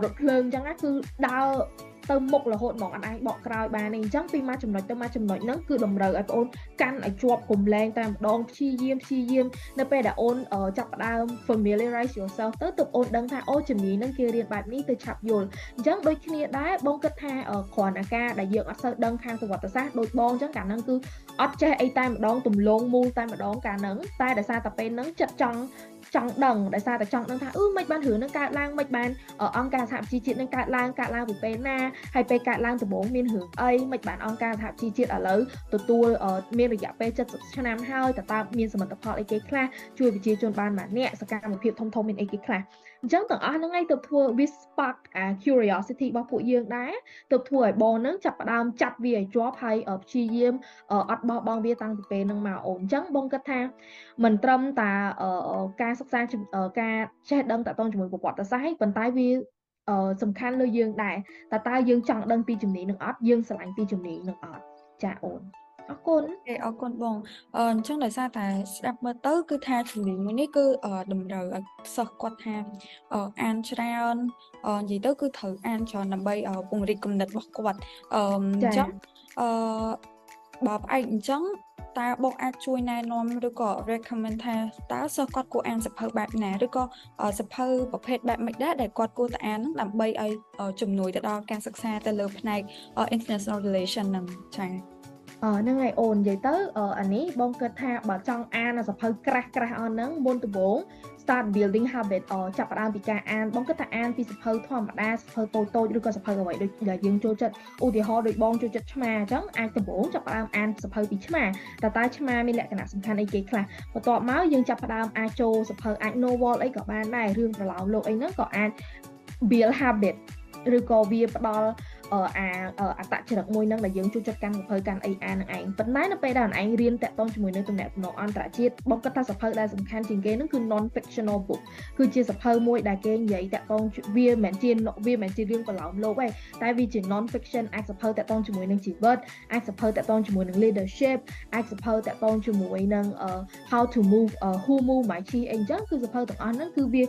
រថភ្លើងអញ្ចឹងណាគឺដើរ ទៅមុខរហូតហ្មងអត់អាចបកក្រោយបានទេអញ្ចឹងពីមួយចំណុចទៅមួយចំណុចហ្នឹងគឺតម្រូវឲ្យបងអូនកាន់ឲ្យជាប់កុំលែងតែម្ដងព្យាយាមព្យាយាមនៅពេលដែលអូនចាប់ផ្ដើម familiarize yourself ទៅទើបអូនដឹងថាអូជំនាញហ្នឹងគេរៀនបែបនេះទៅឆាប់យល់អញ្ចឹងដូចគ្នាដែរបងគិតថាគ្រាន់តែការដែលយើងអត់សូវដឹងខាងប្រវត្តិសាស្ត្រដូចបងអញ្ចឹងកាលហ្នឹងគឺអត់ចេះអីតែម្ដងទំលងមូលតែម្ដងកាលហ្នឹងតែដោយសារតែពេលហ្នឹងចិត្តចង់ ចង់ដឹងដោយសារតែចង់ដឹងថាអឺមិនបានរឿងនឹងកើតឡើងមិនបានអង្គការសហជីវជាតិនឹងកើតឡើងកើតឡើងពីពេលណាហើយពេលកើតឡើងដំបូងមានរឿងអីមិនបានអង្គការសហជីវជាតិឥឡូវទទួលមានរយៈពេល70ឆ្នាំហើយតើតើមានសមិទ្ធផលអីគេខ្លះជួយប្រជាជនបានម្នាក់សកម្មភាពធំធំមានអីគេខ្លះ អញ្ចឹងទាំងអស់ហ្នឹងឯងទៅធ្វើ we spark អា curiosity របស់ពួកយើងដែរទៅធ្វើឲ្យបងហ្នឹងចាប់ផ្ដើមចាប់វាឲ្យជាប់ហើយព្យាយាមអត់បោះបង់វាតាំងពីពេលហ្នឹងមកអូនអញ្ចឹងបងគិតថាមិនត្រឹមតាការសិក្សាការចេះដឹងតទៅជាមួយប្រវត្តិសាស្ត្រឯងប៉ុន្តែវាសំខាន់លើយើងដែរតើតើយើងចង់ដឹងពីជំនាញនឹងអត់យើងស្រឡាញ់ពីជំនាញនឹងអត់ចាអូន អរគុណអេអរគុណបងអឺអញ្ចឹងដោយសារតែស្ដាប់មើលទៅគឺថាជំនាញមួយនេះគឺតម្រូវឲ្យសិស្សគាត់ថាអានច្រើននិយាយទៅគឺត្រូវអានច្រើនដើម្បីពង្រីកគំនិតរបស់គាត់អឺអញ្ចឹងអឺបើផ្អែកអញ្ចឹងតើបងអាចជួយណែនាំឬក៏ recommend ថាតើសិស្សគាត់គួរអានសភៅបែបណាឬក៏សភៅប្រភេទបែបម៉េចដែរដែលគាត់គួរតែអានហ្នឹងដើម្បីឲ្យជំនួយទៅដល់ការសិក្សាទៅលើផ្នែក international relation ហ្នឹងចា៎ ហ្នឹងហើយអូននិយាយទៅអានេះបងគិតថាបើចង់អានសភៅក្រាស់ក្រាស់អស់ហ្នឹងមុនដំបូង start building habit ចាប់ផ្ដើមពីការអានបងគិតថាអានពីសភៅធម្មតាសភៅតូចតូចឬក៏សភៅអ្វីដូចដែលយើងចូលចិត្តឧទាហរណ៍ដូចបងចូលចិត្តឆ្មាអញ្ចឹងអាចដំបូងចាប់ផ្ដើមអានសភៅពីឆ្មាតើតើឆ្មាមានលក្ខណៈសំខាន់អីគេខ្លះបន្ទាប់មកយើងចាប់ផ្ដើមអាចចូលសភៅអាច novel អីក៏បានដែររឿងប្រឡោមលោកអីហ្នឹងក៏អាច build habit ឬក៏វាផ្ដល់ អាអតចរិតមួយនឹងដែលយើងជួយចាត់ការសភៅកាន់អីអានឹងឯងប៉ុន្តែនៅពេលដែលឯងរៀនតាក់ទងជាមួយនឹងទំនាក់ទំនងអន្តរជាតិបងគិតថាសភៅដែលសំខាន់ជាងគេនឹងគឺ non fictional book គឺជាសភៅមួយដែលគេនិយាយតាក់ទងវាមិនមែនជាវាមិនមែនជារឿងប្រឡោមលោកទេតែវាជា non fiction អាចសភៅតាក់ទងជាមួយនឹងជីវិតអាចសភៅតាក់ទងជាមួយនឹង leadership អាចសភៅតាក់ទងជាមួយនឹង how to move uh, who move my chi អីចឹងគឺសភៅទាំងអស់ហ្នឹងគឺវា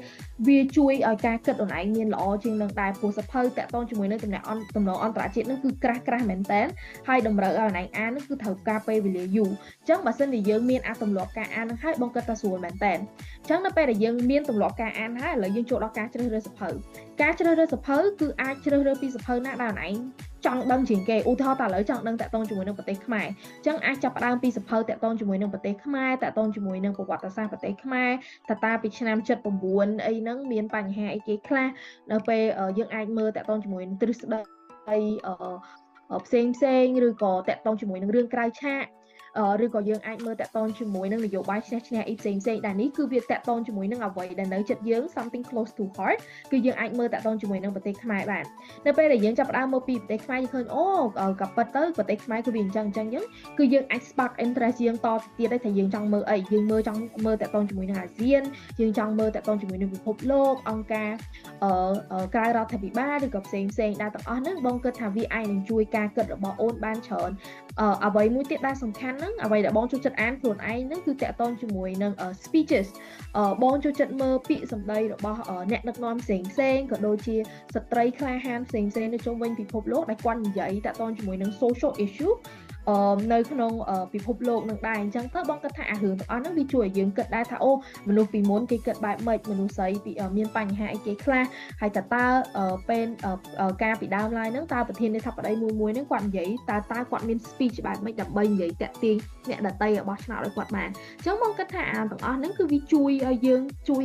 វាជួយឲ្យការគិតខ្លួនឯងមានល្អជាងនឹងដែរព្រោះសភៅតាក់ទងជាមួយនឹងទំនាក់ទំនងអន្តរជាតិនឹងគឺក្រាស់ក្រាស់មែនតើហើយតម្រូវឲ្យអ្នកអាននឹងគឺត្រូវការពេលវេលាយូរអញ្ចឹងបើសិនជាយើងមានអាទម្លាប់ការអាននឹងហើយបងគិតថាស្រួលមែនតើអញ្ចឹងនៅពេលដែលយើងមានទម្លាប់ការអានហើយឥឡូវយើងចូលដល់ការជ្រើសរើសសភៅការជ្រើសរើសសភៅគឺអាចជ្រើសរើសពីសភៅណាដែលឯងចង់ដឹងជាងគេឧទាហរណ៍តើឥឡូវចង់ដឹងតាក់ទងជាមួយនឹងប្រទេសខ្មែរអញ្ចឹងអាចចាប់ផ្ដើមពីសភៅតាក់ទងជាមួយនឹងប្រទេសខ្មែរតាក់ទងជាមួយនឹងប្រវត្តិសាស្ត្រប្រទេសខ្មែរតើតាពីឆ្នាំ79អីហ្នឹងមានបញ្ហាអីគេខ្លះនៅពេលយើងអាចមើលតាក់ទងជាមួយនឹងទ្រឹស្ដី ផ្សេងផ្សេងឬក៏តាក់ទងជាមួយនឹងរឿងក្រៅឆាក ឬក៏យើងអាចមើលតាក់ទងជាមួយនឹងនយោបាយឈ្នះឈ្នះអីផ្សេងផ្សេងដែលនេះគឺវាតាក់ទងជាមួយនឹងអ្វីដែលនៅចិត្តយើង something close to heart គឺយើងអាចមើលតាក់ទងជាមួយនឹងប្រទេសខ្មែរបាននៅពេលដែលយើងចាប់ផ្ដើមមើលពីប្រទេសខ្មែរយើងឃើញអូក៏ប៉ិតទៅប្រទេសខ្មែរគឺវាអញ្ចឹងអញ្ចឹងអញ្ចឹងគឺយើងអាច spark interest យើងតទៀតដែរថាយើងចង់មើលអីយើងមើលចង់មើលតាក់ទងជាមួយនឹងអាស៊ានយើងចង់មើលតាក់ទងជាមួយនឹងពិភពលោកអង្គការអឺក្រៅរដ្ឋាភិបាលឬក៏ផ្សេងផ្សេងដែលទាំងអស់ហ្នឹងបងគិតថាវាអាចនឹងជួយការគិតរបស់អូនបានច្រើនអ្វីមួយទៀតដែលសំខាន់ហ្នឹងអ្វីដែលបងចូលចិត្តអានខ្លួនឯងហ្នឹងគឺតកតងជាមួយនឹង speeches បងចូលចិត្តមើលពាក្យសម្ដីរបស់អ្នកដឹកនាំផ្សេងផ្សេងក៏ដូចជាស្ត្រីក្លាហានផ្សេងផ្សេងនៅជុំវិញពិភពលោកដែលគាត់និយាយតកតងជាមួយនឹង social issue អឺនៅក្នុងពិភពលោកនឹងដែរអញ្ចឹងទៅបងគិតថាអារឿងទាំងអស់ហ្នឹងវាជួយឲ្យយើងគិតដែរថាអូមនុស្សពីមុនគេគិតបែបម៉េចមនុស្សស្រីពីមានបញ្ហាអីគេខ្លះហើយតើតើពេលការពីដើមឡើយហ្នឹងតើប្រធាននៃថាបតីមួយមួយហ្នឹងគាត់និយាយតើតើគាត់មាន speech បែបម៉េចដើម្បីនិយាយតាក់ទាញអ្នកដតីរបស់ឆ្នោតឲ្យគាត់បានអញ្ចឹងបងគិតថាអាទាំងអស់ហ្នឹងគឺវាជួយឲ្យយើងជួយ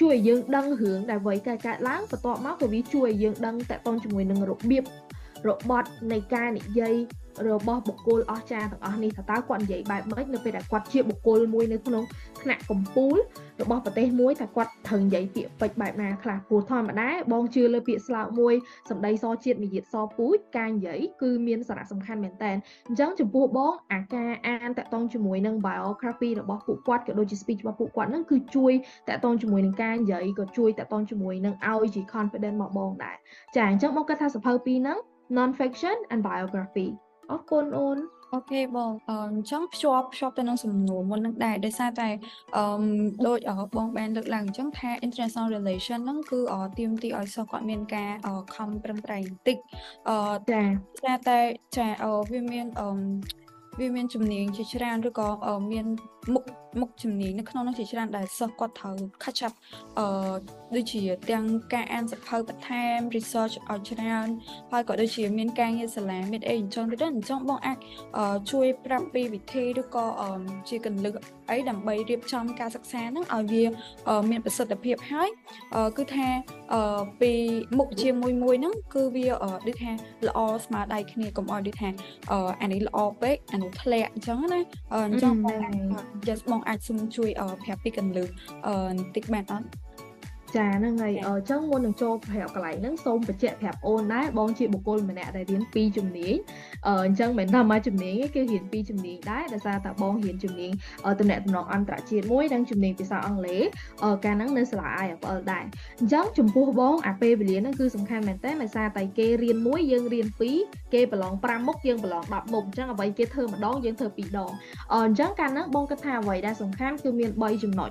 ជួយឲ្យយើងដឹងរឿងដែលអ្វីកើតកើតឡើងបន្ទាប់មកក៏វាជួយឲ្យយើងដឹងតាក់ទងជាមួយនឹងរបៀបរបត់នៃការនិយាយ របស់បុគ្គលអស្ចារ្យទាំងអស់នេះថាតើគាត់និយាយបែបម៉េចនៅពេលដែលគាត់ជាបុគ្គលមួយនៅក្នុងថ្នាក់កម្ពុជារបស់ប្រទេសមួយថាគាត់ត្រូវនិយាយពាក្យពេចន៍បែបណាខ្លះព្រោះធម្មតាបងជឿលើពាក្យស្លោកមួយសម្ដីសជាតិមារយាទសពូជការនិយាយគឺមានសារៈសំខាន់មែនតើអញ្ចឹងចំពោះបងអាការអានតាក់ទងជាមួយនឹង biography របស់ពួកគាត់ក៏ដូចជា speech របស់ពួកគាត់ហ្នឹងគឺជួយតាក់ទងជាមួយនឹងការនិយាយក៏ជួយតាក់ទងជាមួយនឹងឲ្យជា confident មកបងដែរចាអញ្ចឹងបងគិតថាសភៅពីរហ្នឹង non fiction and biography អរគុណអូនអូខេបងអញ្ចឹងភ្ជាប់ភ្ជាប់ទៅនឹងសំណួរមុននឹងដែរដោយសារតែអឺដូចបងបានលើកឡើងអញ្ចឹងថា international relation ហ្នឹងគឺទៀមទីឲ្យសិស្សគាត់មានការខំប្រឹងប្រែងបន្តិចអឺចាតែចាវាមានអឺវាមានជំនាញជាច្រើនឬក៏មាន មុខមុខជំនាញនៅក្នុងនោះជាច្រើនដែលសិស្សគាត់ត្រូវ catch up អឺដូចជាទាំងការអានសភៅបន្ថែម research ឲ្យច្រើនហើយក៏ដូចជាមានការងារសាលាមានអីអញ្ចឹងដូចអញ្ចឹងបងអាចជួយប្រាប់ពីវិធីឬក៏ជាកលឹកអីដើម្បីរៀបចំការសិក្សាហ្នឹងឲ្យវាមានប្រសិទ្ធភាពហើយគឺថាពីមុខជាមួយមួយហ្នឹងគឺវាដូចថាល្អស្មើដៃគ្នាកុំឲ្យដូចថាអានេះល្អពេកអានោះធ្លាក់អញ្ចឹងណាអញ្ចឹងបងអាច just បងអាចសុំជួយប្រាប់ពីកលឹកបន្តិចបានអត់ ចាហ្នឹងហើយអញ្ចឹងមុននឹងចូលប្រាប់កន្លែងហ្នឹងសូមបញ្ជាក់ប្រាប់អូនដែរបងជាបុគ្គលម្នាក់ដែលរៀនពីជំនាញអញ្ចឹងមិនថាមកជំនាញគេរៀនពីជំនាញដែរដោយសារតែបងរៀនជំនាញតំណែងតំណងអន្តរជាតិមួយនិងជំនាញភាសាអង់គ្លេសកាលហ្នឹងនៅសាលា IFL ដែរអញ្ចឹងចំពោះបងអាពេលវេលាហ្នឹងគឺសំខាន់មែនតើដោយសារតែគេរៀនមួយយើងរៀនពីរគេប្រឡង5មុខយើងប្រឡង10មុខអញ្ចឹងអ្វីគេធ្វើម្ដងយើងធ្វើពីរដងអញ្ចឹងកាលហ្នឹងបងគិតថាអ្វីដែលសំខាន់គឺមាន3ចំណុច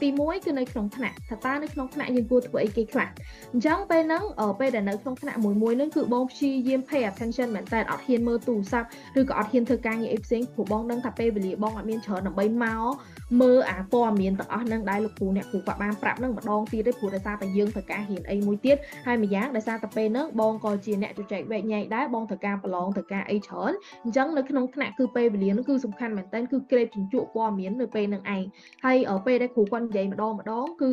ទី1គឺនៅក្នុងថ្នាក់ថាតើនៅក្នុងថ្នាក់យើងគួរធ្វើអីគេខ្លះអញ្ចឹងពេលហ្នឹងពេលដែលនៅក្នុងថ្នាក់មួយមួយហ្នឹងគឺបងព្យាយាម pay attention មែនតើអត់ហ៊ានមើលទូរស័ព្ទឬក៏អត់ហ៊ានធ្វើការងារអីផ្សេងព្រោះបងដឹងថាពេលវេលាបងអត់មានច្រើនដើម្បីមកមើលអាព័ត៌មានទាំងអស់ហ្នឹងដែលលោកគ្រូអ្នកគ្រូគាត់បានប្រាប់ហ្នឹងម្ដងទៀតទេព្រោះដោយសារតែយើងត្រូវការរៀនអីមួយទៀតហើយម្យ៉ាងដោយសារតែពេលហ្នឹងបងក៏ជាអ្នកជជែកវែកញែកដែរបងត្រូវការប្រឡងត្រូវការអីច្រើនអញ្ចឹងនៅក្នុងថ្នាក់គឺពេលវេលាហ្នឹងគឺសំខាន់មែនតើគឺក្រេបជញ្ជក់ព័ត៌មាននៅពេលហ្នឹងឯងហើយពេលដែលគ្រូគាត់និយាយម្ដងម្ដងគឺ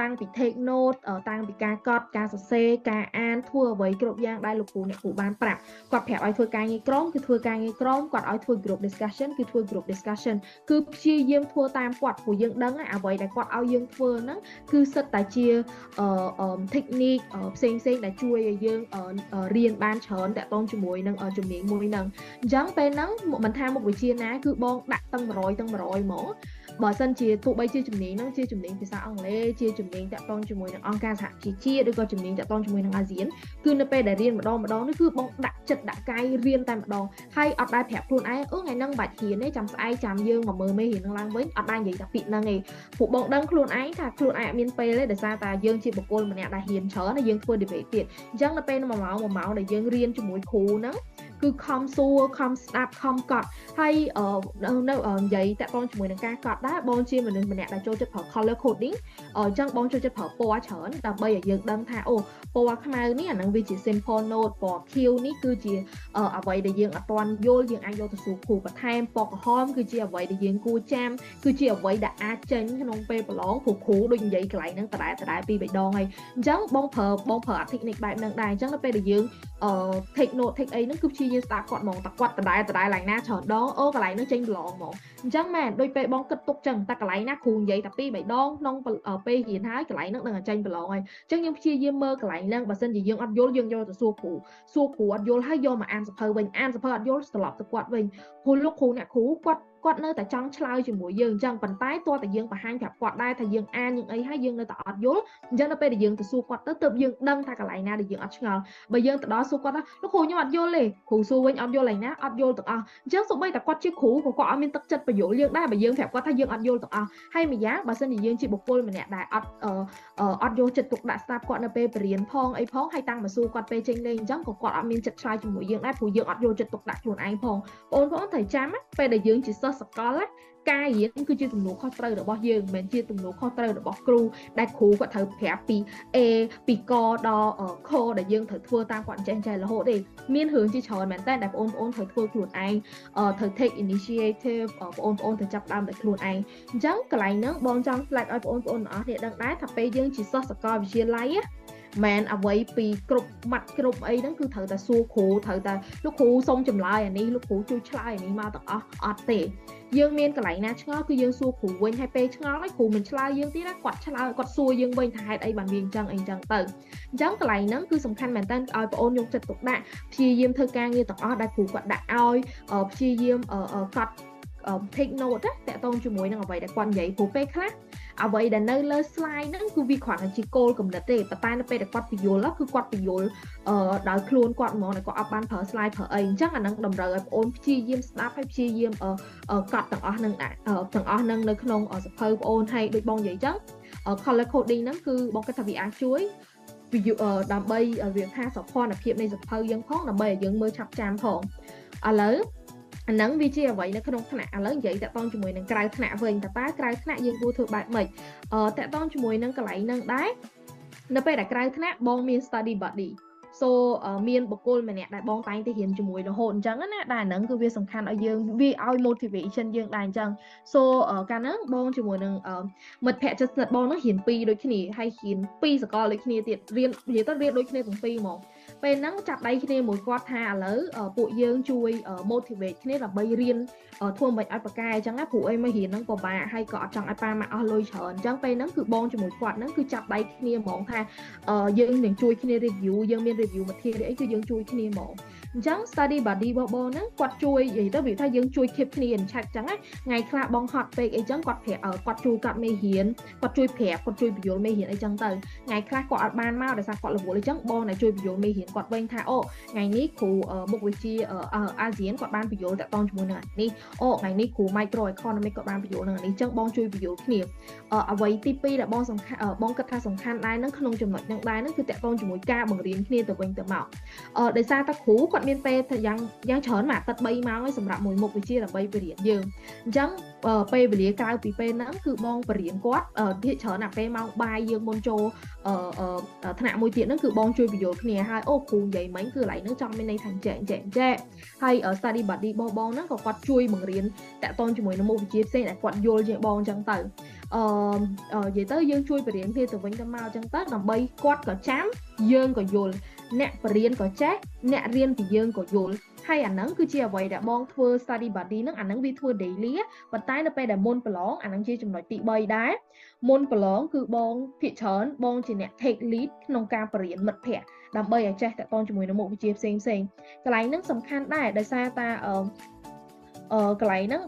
តាំងពី take note តាំងពីការកត់ការសរសេរការអានធ្វើអ្វីគ្រប់យ៉ាងដែលលោកគ្រូអ្នកគ្រូបានប្រាប់គាត់ប្រាប់ឲ្យធ្វើការងារក្រុមគឺធ្វើការងារក្រុមគាត់ឲ្យធ្វើ group discussion គឺធ្វើ group discussion គឺព្យាយាមធ្វើតាមគាត់ព្រោះយើងដឹងហើយអ្វីដែលគាត់ឲ្យយើងធ្វើហ្នឹងគឺសិតតែជាអឺ technique ផ្សេងផ្សេងដែលជួយឲ្យយើងរៀនបានច្រើនតាក់ទងជាមួយនឹងជំនាញមួយហ្នឹងអញ្ចឹងពេលហ្នឹងមិនថាមុខវិជ្ជាណាគឺបងដាក់តឹង100តឹង100ហ្មង បើសិនជាទោះបីជាជំនាញហ្នឹងជាជំនាញភាសាអង់គ្លេសជាជំនាញតាក់ទងជាមួយនឹងអង្គការសហជីវជាតិឬក៏ជំនាញតាក់ទងជាមួយនឹងអាស៊ានគឺនៅពេលដែលរៀនម្ដងម្ដងនេះគឺបងដាក់ចិត្តដាក់កាយរៀនតែម្ដងហើយអត់ដែលប្រាប់ខ្លួនឯងអឺថ្ងៃហ្នឹងបាច់រៀនទេចាំស្អែកចាំយើងមកមើលមេរៀនហ្នឹងឡើងវិញអត់ដែលនិយាយតែពាក្យហ្នឹងទេពួកបងដឹងខ្លួនឯងថាខ្លួនឯងអត់មានពេលទេដោយសារតែយើងជាបុគ្គលម្នាក់ដែលរៀនច្រើនហើយយើងធ្វើ debate ទៀតអញ្ចឹងនៅពេល1ម៉ោង1ម៉ោងដែលយើងរៀនជាមួយគ្រូហ្នឹង គឺខំសួរខំស្ដាប់ខំកត់ហើយនៅនិយាយតាក់ទងជាមួយនឹងការកត់ដែរបងជាមនុស្សម្នាក់ដែលចូលចិត្តប្រើ color coding អញ្ចឹងបងចូលចិត្តប្រើពណ៌ច្រើនដើម្បីឲ្យយើងដឹងថាអូពណ៌ខ្មៅនេះអានឹងវាជា simple note ពណ៌ខៀវនេះគឺជាអ្វីដែលយើងអត់ទាន់យល់យើងអាចយកទៅសួរគ្រូបន្ថែមពណ៌ក្រហមគឺជាអ្វីដែលយើងគួរចាំគឺជាអ្វីដែលអាចចេញក្នុងពេលប្រឡងព្រោះគ្រូដូចនិយាយកន្លែងហ្នឹងដដែលដដែលពីរបីដងហើយអញ្ចឹងបងប្រើបងប្រើ technique បែបហ្នឹងដែរអញ្ចឹងនៅពេលដែលយើងអឺ take note take អីហ្នឹងគឺព្យាយាមស្ដាប់គាត់ហ្មងតែគាត់ដដែលដដែលឡើងណាច្រើនដងអូកន្លែងហ្នឹងចេញប្រឡងហ្មងអញ្ចឹងមែនដូចពេលបងគិតទុកចឹងតែកន្លែងណាគ្រូនិយាយតែពីរបីដងក្នុងពេលរៀនហើយកន្លែងហ្នឹងនឹងចេញប្រឡងហើយអញ្ចឹងយើងព្យាយាមមើលកន្លែងហ្នឹងបើសិនជាយើងអត់យល់យើងយកទៅសួរគ្រូសួរគ្រូអត់យល់ហើយយកមកអានសភៅវិញអានសភៅអត់យល់ត្រឡប់ទៅគាត់វិញព្រោះលោកគ្រូអ្នកគ្រូគាត់ គាត់នៅតែចង់ឆ្លើយជាមួយយើងអញ្ចឹងប៉ុន្តែតើតែយើងបង្ហាញប្រាប់គាត់ដែរថាយើងអានយើងអីហើយយើងនៅតែអត់យល់អញ្ចឹងដល់ពេលដែលយើងទៅសួរគាត់ទៅទើបយើងដឹងថាកន្លែងណាដែលយើងអត់ឆ្ងល់បើយើងទៅដល់សួរគាត់ថាលោកគ្រូខ្ញុំអត់យល់ទេគ្រូសួរវិញអត់យល់ឯណាអត់យល់ទាំងអស់អញ្ចឹងសូម្បីតែគាត់ជាគ្រូក៏គាត់អត់មានទឹកចិត្តបញ្យល់យើងដែរបើយើងប្រាប់គាត់ថាយើងអត់យល់ទាំងអស់ហើយម្យ៉ាងបើសិនជាយើងជាបុគ្គលម្នាក់ដែលអត់អត់យកចិត្តទុកដាក់ស្ដាប់គាត់នៅពេលបរៀនផងអីផងហើយតាំងមកសួរគាត់ពេលចេញលេងអញ្ចឹងក៏គាត់អត់មានចិត្តឆ្លើយជាមួយយើងដែរព្រោះយើងអត់យកចិត្តទុកដាក់ខ្លួនឯងផងបងប្អូនត្រូវចាំពេលដែលយើងជាសិស្សសកលការរៀនគឺជាទំនួលខុសត្រូវរបស់យើងមិនមែនជាទំនួលខុសត្រូវរបស់គ្រូដែលគ្រូគាត់ត្រូវប្រាប់ពី A ពីកដល់ខដែលយើងត្រូវធ្វើតាមគាត់ចេះចេះរហូតទេមានរឿងជាច្រើនមែនតើដែលបងប្អូនត្រូវធ្វើខ្លួនឯងត្រូវ take initiative បងប្អូនត្រូវចាប់ដើមដោយខ្លួនឯងអញ្ចឹងកន្លែងហ្នឹងបងចង់ flag ឲ្យបងប្អូនទាំងអស់គ្នាដឹងដែរថាពេលយើងជាសិស្សសាកលវិទ្យាល័យ មែនអ្វីពីគ្រប់ម៉ាត់គ្រប់អីហ្នឹងគឺត្រូវតែសួរគ្រូត្រូវតែលោកគ្រូសុំចម្លើយអានេះលោកគ្រូជួយឆ្លើយអានេះមកទាំងអស់អត់ទេយើងមានកន្លែងណាឆ្ងល់គឺយើងសួរគ្រូវិញហើយពេលឆ្ងល់ហើយគ្រូមិនឆ្លើយយើងទៀតណាគាត់ឆ្លើយគាត់សួរយើងវិញថាហេតុអីបានវាអញ្ចឹងអីអញ្ចឹងទៅអញ្ចឹងកន្លែងហ្នឹងគឺសំខាន់មែនតើឲ្យបងអូនយកចិត្តទុកដាក់ព្យាយាមធ្វើការងារទាំងអស់ដែលគ្រូគាត់ដាក់ឲ្យព្យាយាមកត់ take note ណាតកតងជាមួយនឹងអ្វីដែលគាត់និយាយព្រោះពេលខ្លះ អ្វីដែលនៅលើ slide ហ្នឹងគឺវាគ្រាន់តែជាគោលកំណត់ទេប៉ុន្តែនៅពេលដែលគាត់ពយល់គឺគាត់ពយល់អឺដោយខ្លួនគាត់ហ្មងដែលគាត់អត់បានប្រើ slide ប្រើអីអញ្ចឹងអាហ្នឹងតម្រូវឲ្យបងអូនព្យាយាមស្ដាប់ហើយព្យាយាមកត់ទាំងអស់ហ្នឹងទាំងអស់ហ្នឹងនៅក្នុងសភៅបងអូនហើយដូចបងនិយាយអញ្ចឹង color coding ហ្នឹងគឺបងគិតថាវាអាចជួយដើម្បីវាថាសោភ័ណភាពនៃសភៅយើងផងដើម្បីឲ្យយើងមើលឆាប់ចាំផងឥឡូវ អាហ្នឹងវាជាអ្វីនៅក្នុងថ្នាក់ឥឡូវនិយាយតាក់ទងជាមួយនឹងក្រៅថ្នាក់វិញតើតើក្រៅថ្នាក់យើងគួរធ្វើបែបម៉េចអឺតាក់ទងជាមួយនឹងកន្លែងហ្នឹងដែរនៅពេលដែលក្រៅថ្នាក់បងមាន study buddy so មានបុគ្គលម្នាក់ដែលបងតែងទៅរៀនជាមួយរហូតអញ្ចឹងណាដែលហ្នឹងគឺវាសំខាន់ឲ្យយើងវាឲ្យ motivation យើងដែរអញ្ចឹង so កាលហ្នឹងបងជាមួយនឹងមិត្តភ័ក្តិជិតស្និទ្ធបងហ្នឹងរៀនពីរដូចគ្នាហើយរៀនពីរសកលដូចគ្នាទៀតរៀននិយាយទៅរៀនដូចគ្នាទាំងពីរហ្មង ពេលហ្នឹងចាប់ដៃគ្នាមួយគាត់ថាឥឡូវពួកយើងជួយ motivate គ្នាដើម្បីរៀនធ្វើមិនឲ្យប្រកែអញ្ចឹងណាព្រោះអីមករៀនហ្នឹងពិបាកហើយក៏អត់ចង់ឲ្យប៉ាម៉ាក់អស់លុយច្រើនអញ្ចឹងពេលហ្នឹងគឺបងជាមួយគាត់ហ្នឹងគឺចាប់ដៃគ្នាហ្មងថាយើងនឹងជួយគ្នា review យើងមាន review material អីគឺយើងជួយគ្នាហ្មង អញ្ចឹង study buddy របស់បងហ្នឹងគាត់ជួយនិយាយទៅវាថាយើងជួយ keep គ្នា in check អញ្ចឹងណាថ្ងៃខ្លះបងហត់ពេកអីចឹងគាត់ប្រាប់គាត់ជួយគាត់មេរៀនគាត់ជួយប្រាប់គាត់ជួយបញ្យល់មេរៀនអីចឹងទៅថ្ងៃខ្លះគាត់អត់បានមកដោយសារគាត់រវល់អីចឹងបងតែជួយបញ្យល់មេរៀនគាត់វិញថាអូថ្ងៃនេះគ្រូមុខវិជ្ជាអាស៊ានគាត់បានបញ្យល់តាក់ទងជាមួយនឹងនេះអូថ្ងៃនេះគ្រូ micro economic គាត់បានបញ្យល់នឹងនេះចឹងបងជួយបញ្យល់គ្នាអ្វីទី2ដែលបងសំខាន់បងគិតថាសំខាន់ដែរនឹងក្នុងចំណុចនឹងដែរនឹងគឺតាក់ទងជាមួយការបង្រៀនគ្នាទៅវិញទៅមកអឺដោយសារតែគ្រូគាត់មានពេលយ៉ាងយ៉ាងច្រើនមួយអាទិត្យ3ម៉ោងឲ្យសម្រាប់មួយមុខវិជ្ជាដើម្បីបរៀនយើងអញ្ចឹងពេលវេលាក្រៅពីពេលហ្នឹងគឺបងបរៀនគាត់ភាគច្រើនអាពេលម៉ោងបាយយើងមុនចូលថ្នាក់មួយទៀតហ្នឹងគឺបងជួយបញ្យល់គ្នាហើយអូគ្រូនិយាយមិញគឺកន្លែងហ្នឹងចង់មានន័យថាចែកចែកចែកហើយ study buddy របស់បងហ្នឹងក៏គាត់ជួយបង្រៀនតាក់ទងជាមួយនឹងមុខវិជ្ជាផ្សេងដែលគាត់យល់ជាងបងអញ្ចឹងទៅអឺនិយាយទៅយើងជួយបរៀនគ្នាទៅវិញទៅមកអញ្ចឹងទៅដើម្បីគាត់ក៏ចាំយើងក៏យល់ អ្នកបរៀនក៏ចេះអ្នករៀនពីយើងក៏យល់ហើយអាហ្នឹងគឺជាអ្វីដែលបងធ្វើ study buddy ហ្នឹងអាហ្នឹងវាធ្វើ daily ប៉ុន្តែនៅពេលដែលមុនប្រឡងអាហ្នឹងជាចំណុចទី3ដែរមុនប្រឡងគឺបងភាគច្រើនបងជាអ្នក take lead ក្នុងការបរៀនមិត្តភ័ក្តិដើម្បីឲ្យចេះតកតងជាមួយនឹងមុខវិជ្ជាផ្សេងផ្សេងកន្លែងហ្នឹងសំខាន់ដែរដោយសារតាអឺអឺ កន្លែងហ្នឹង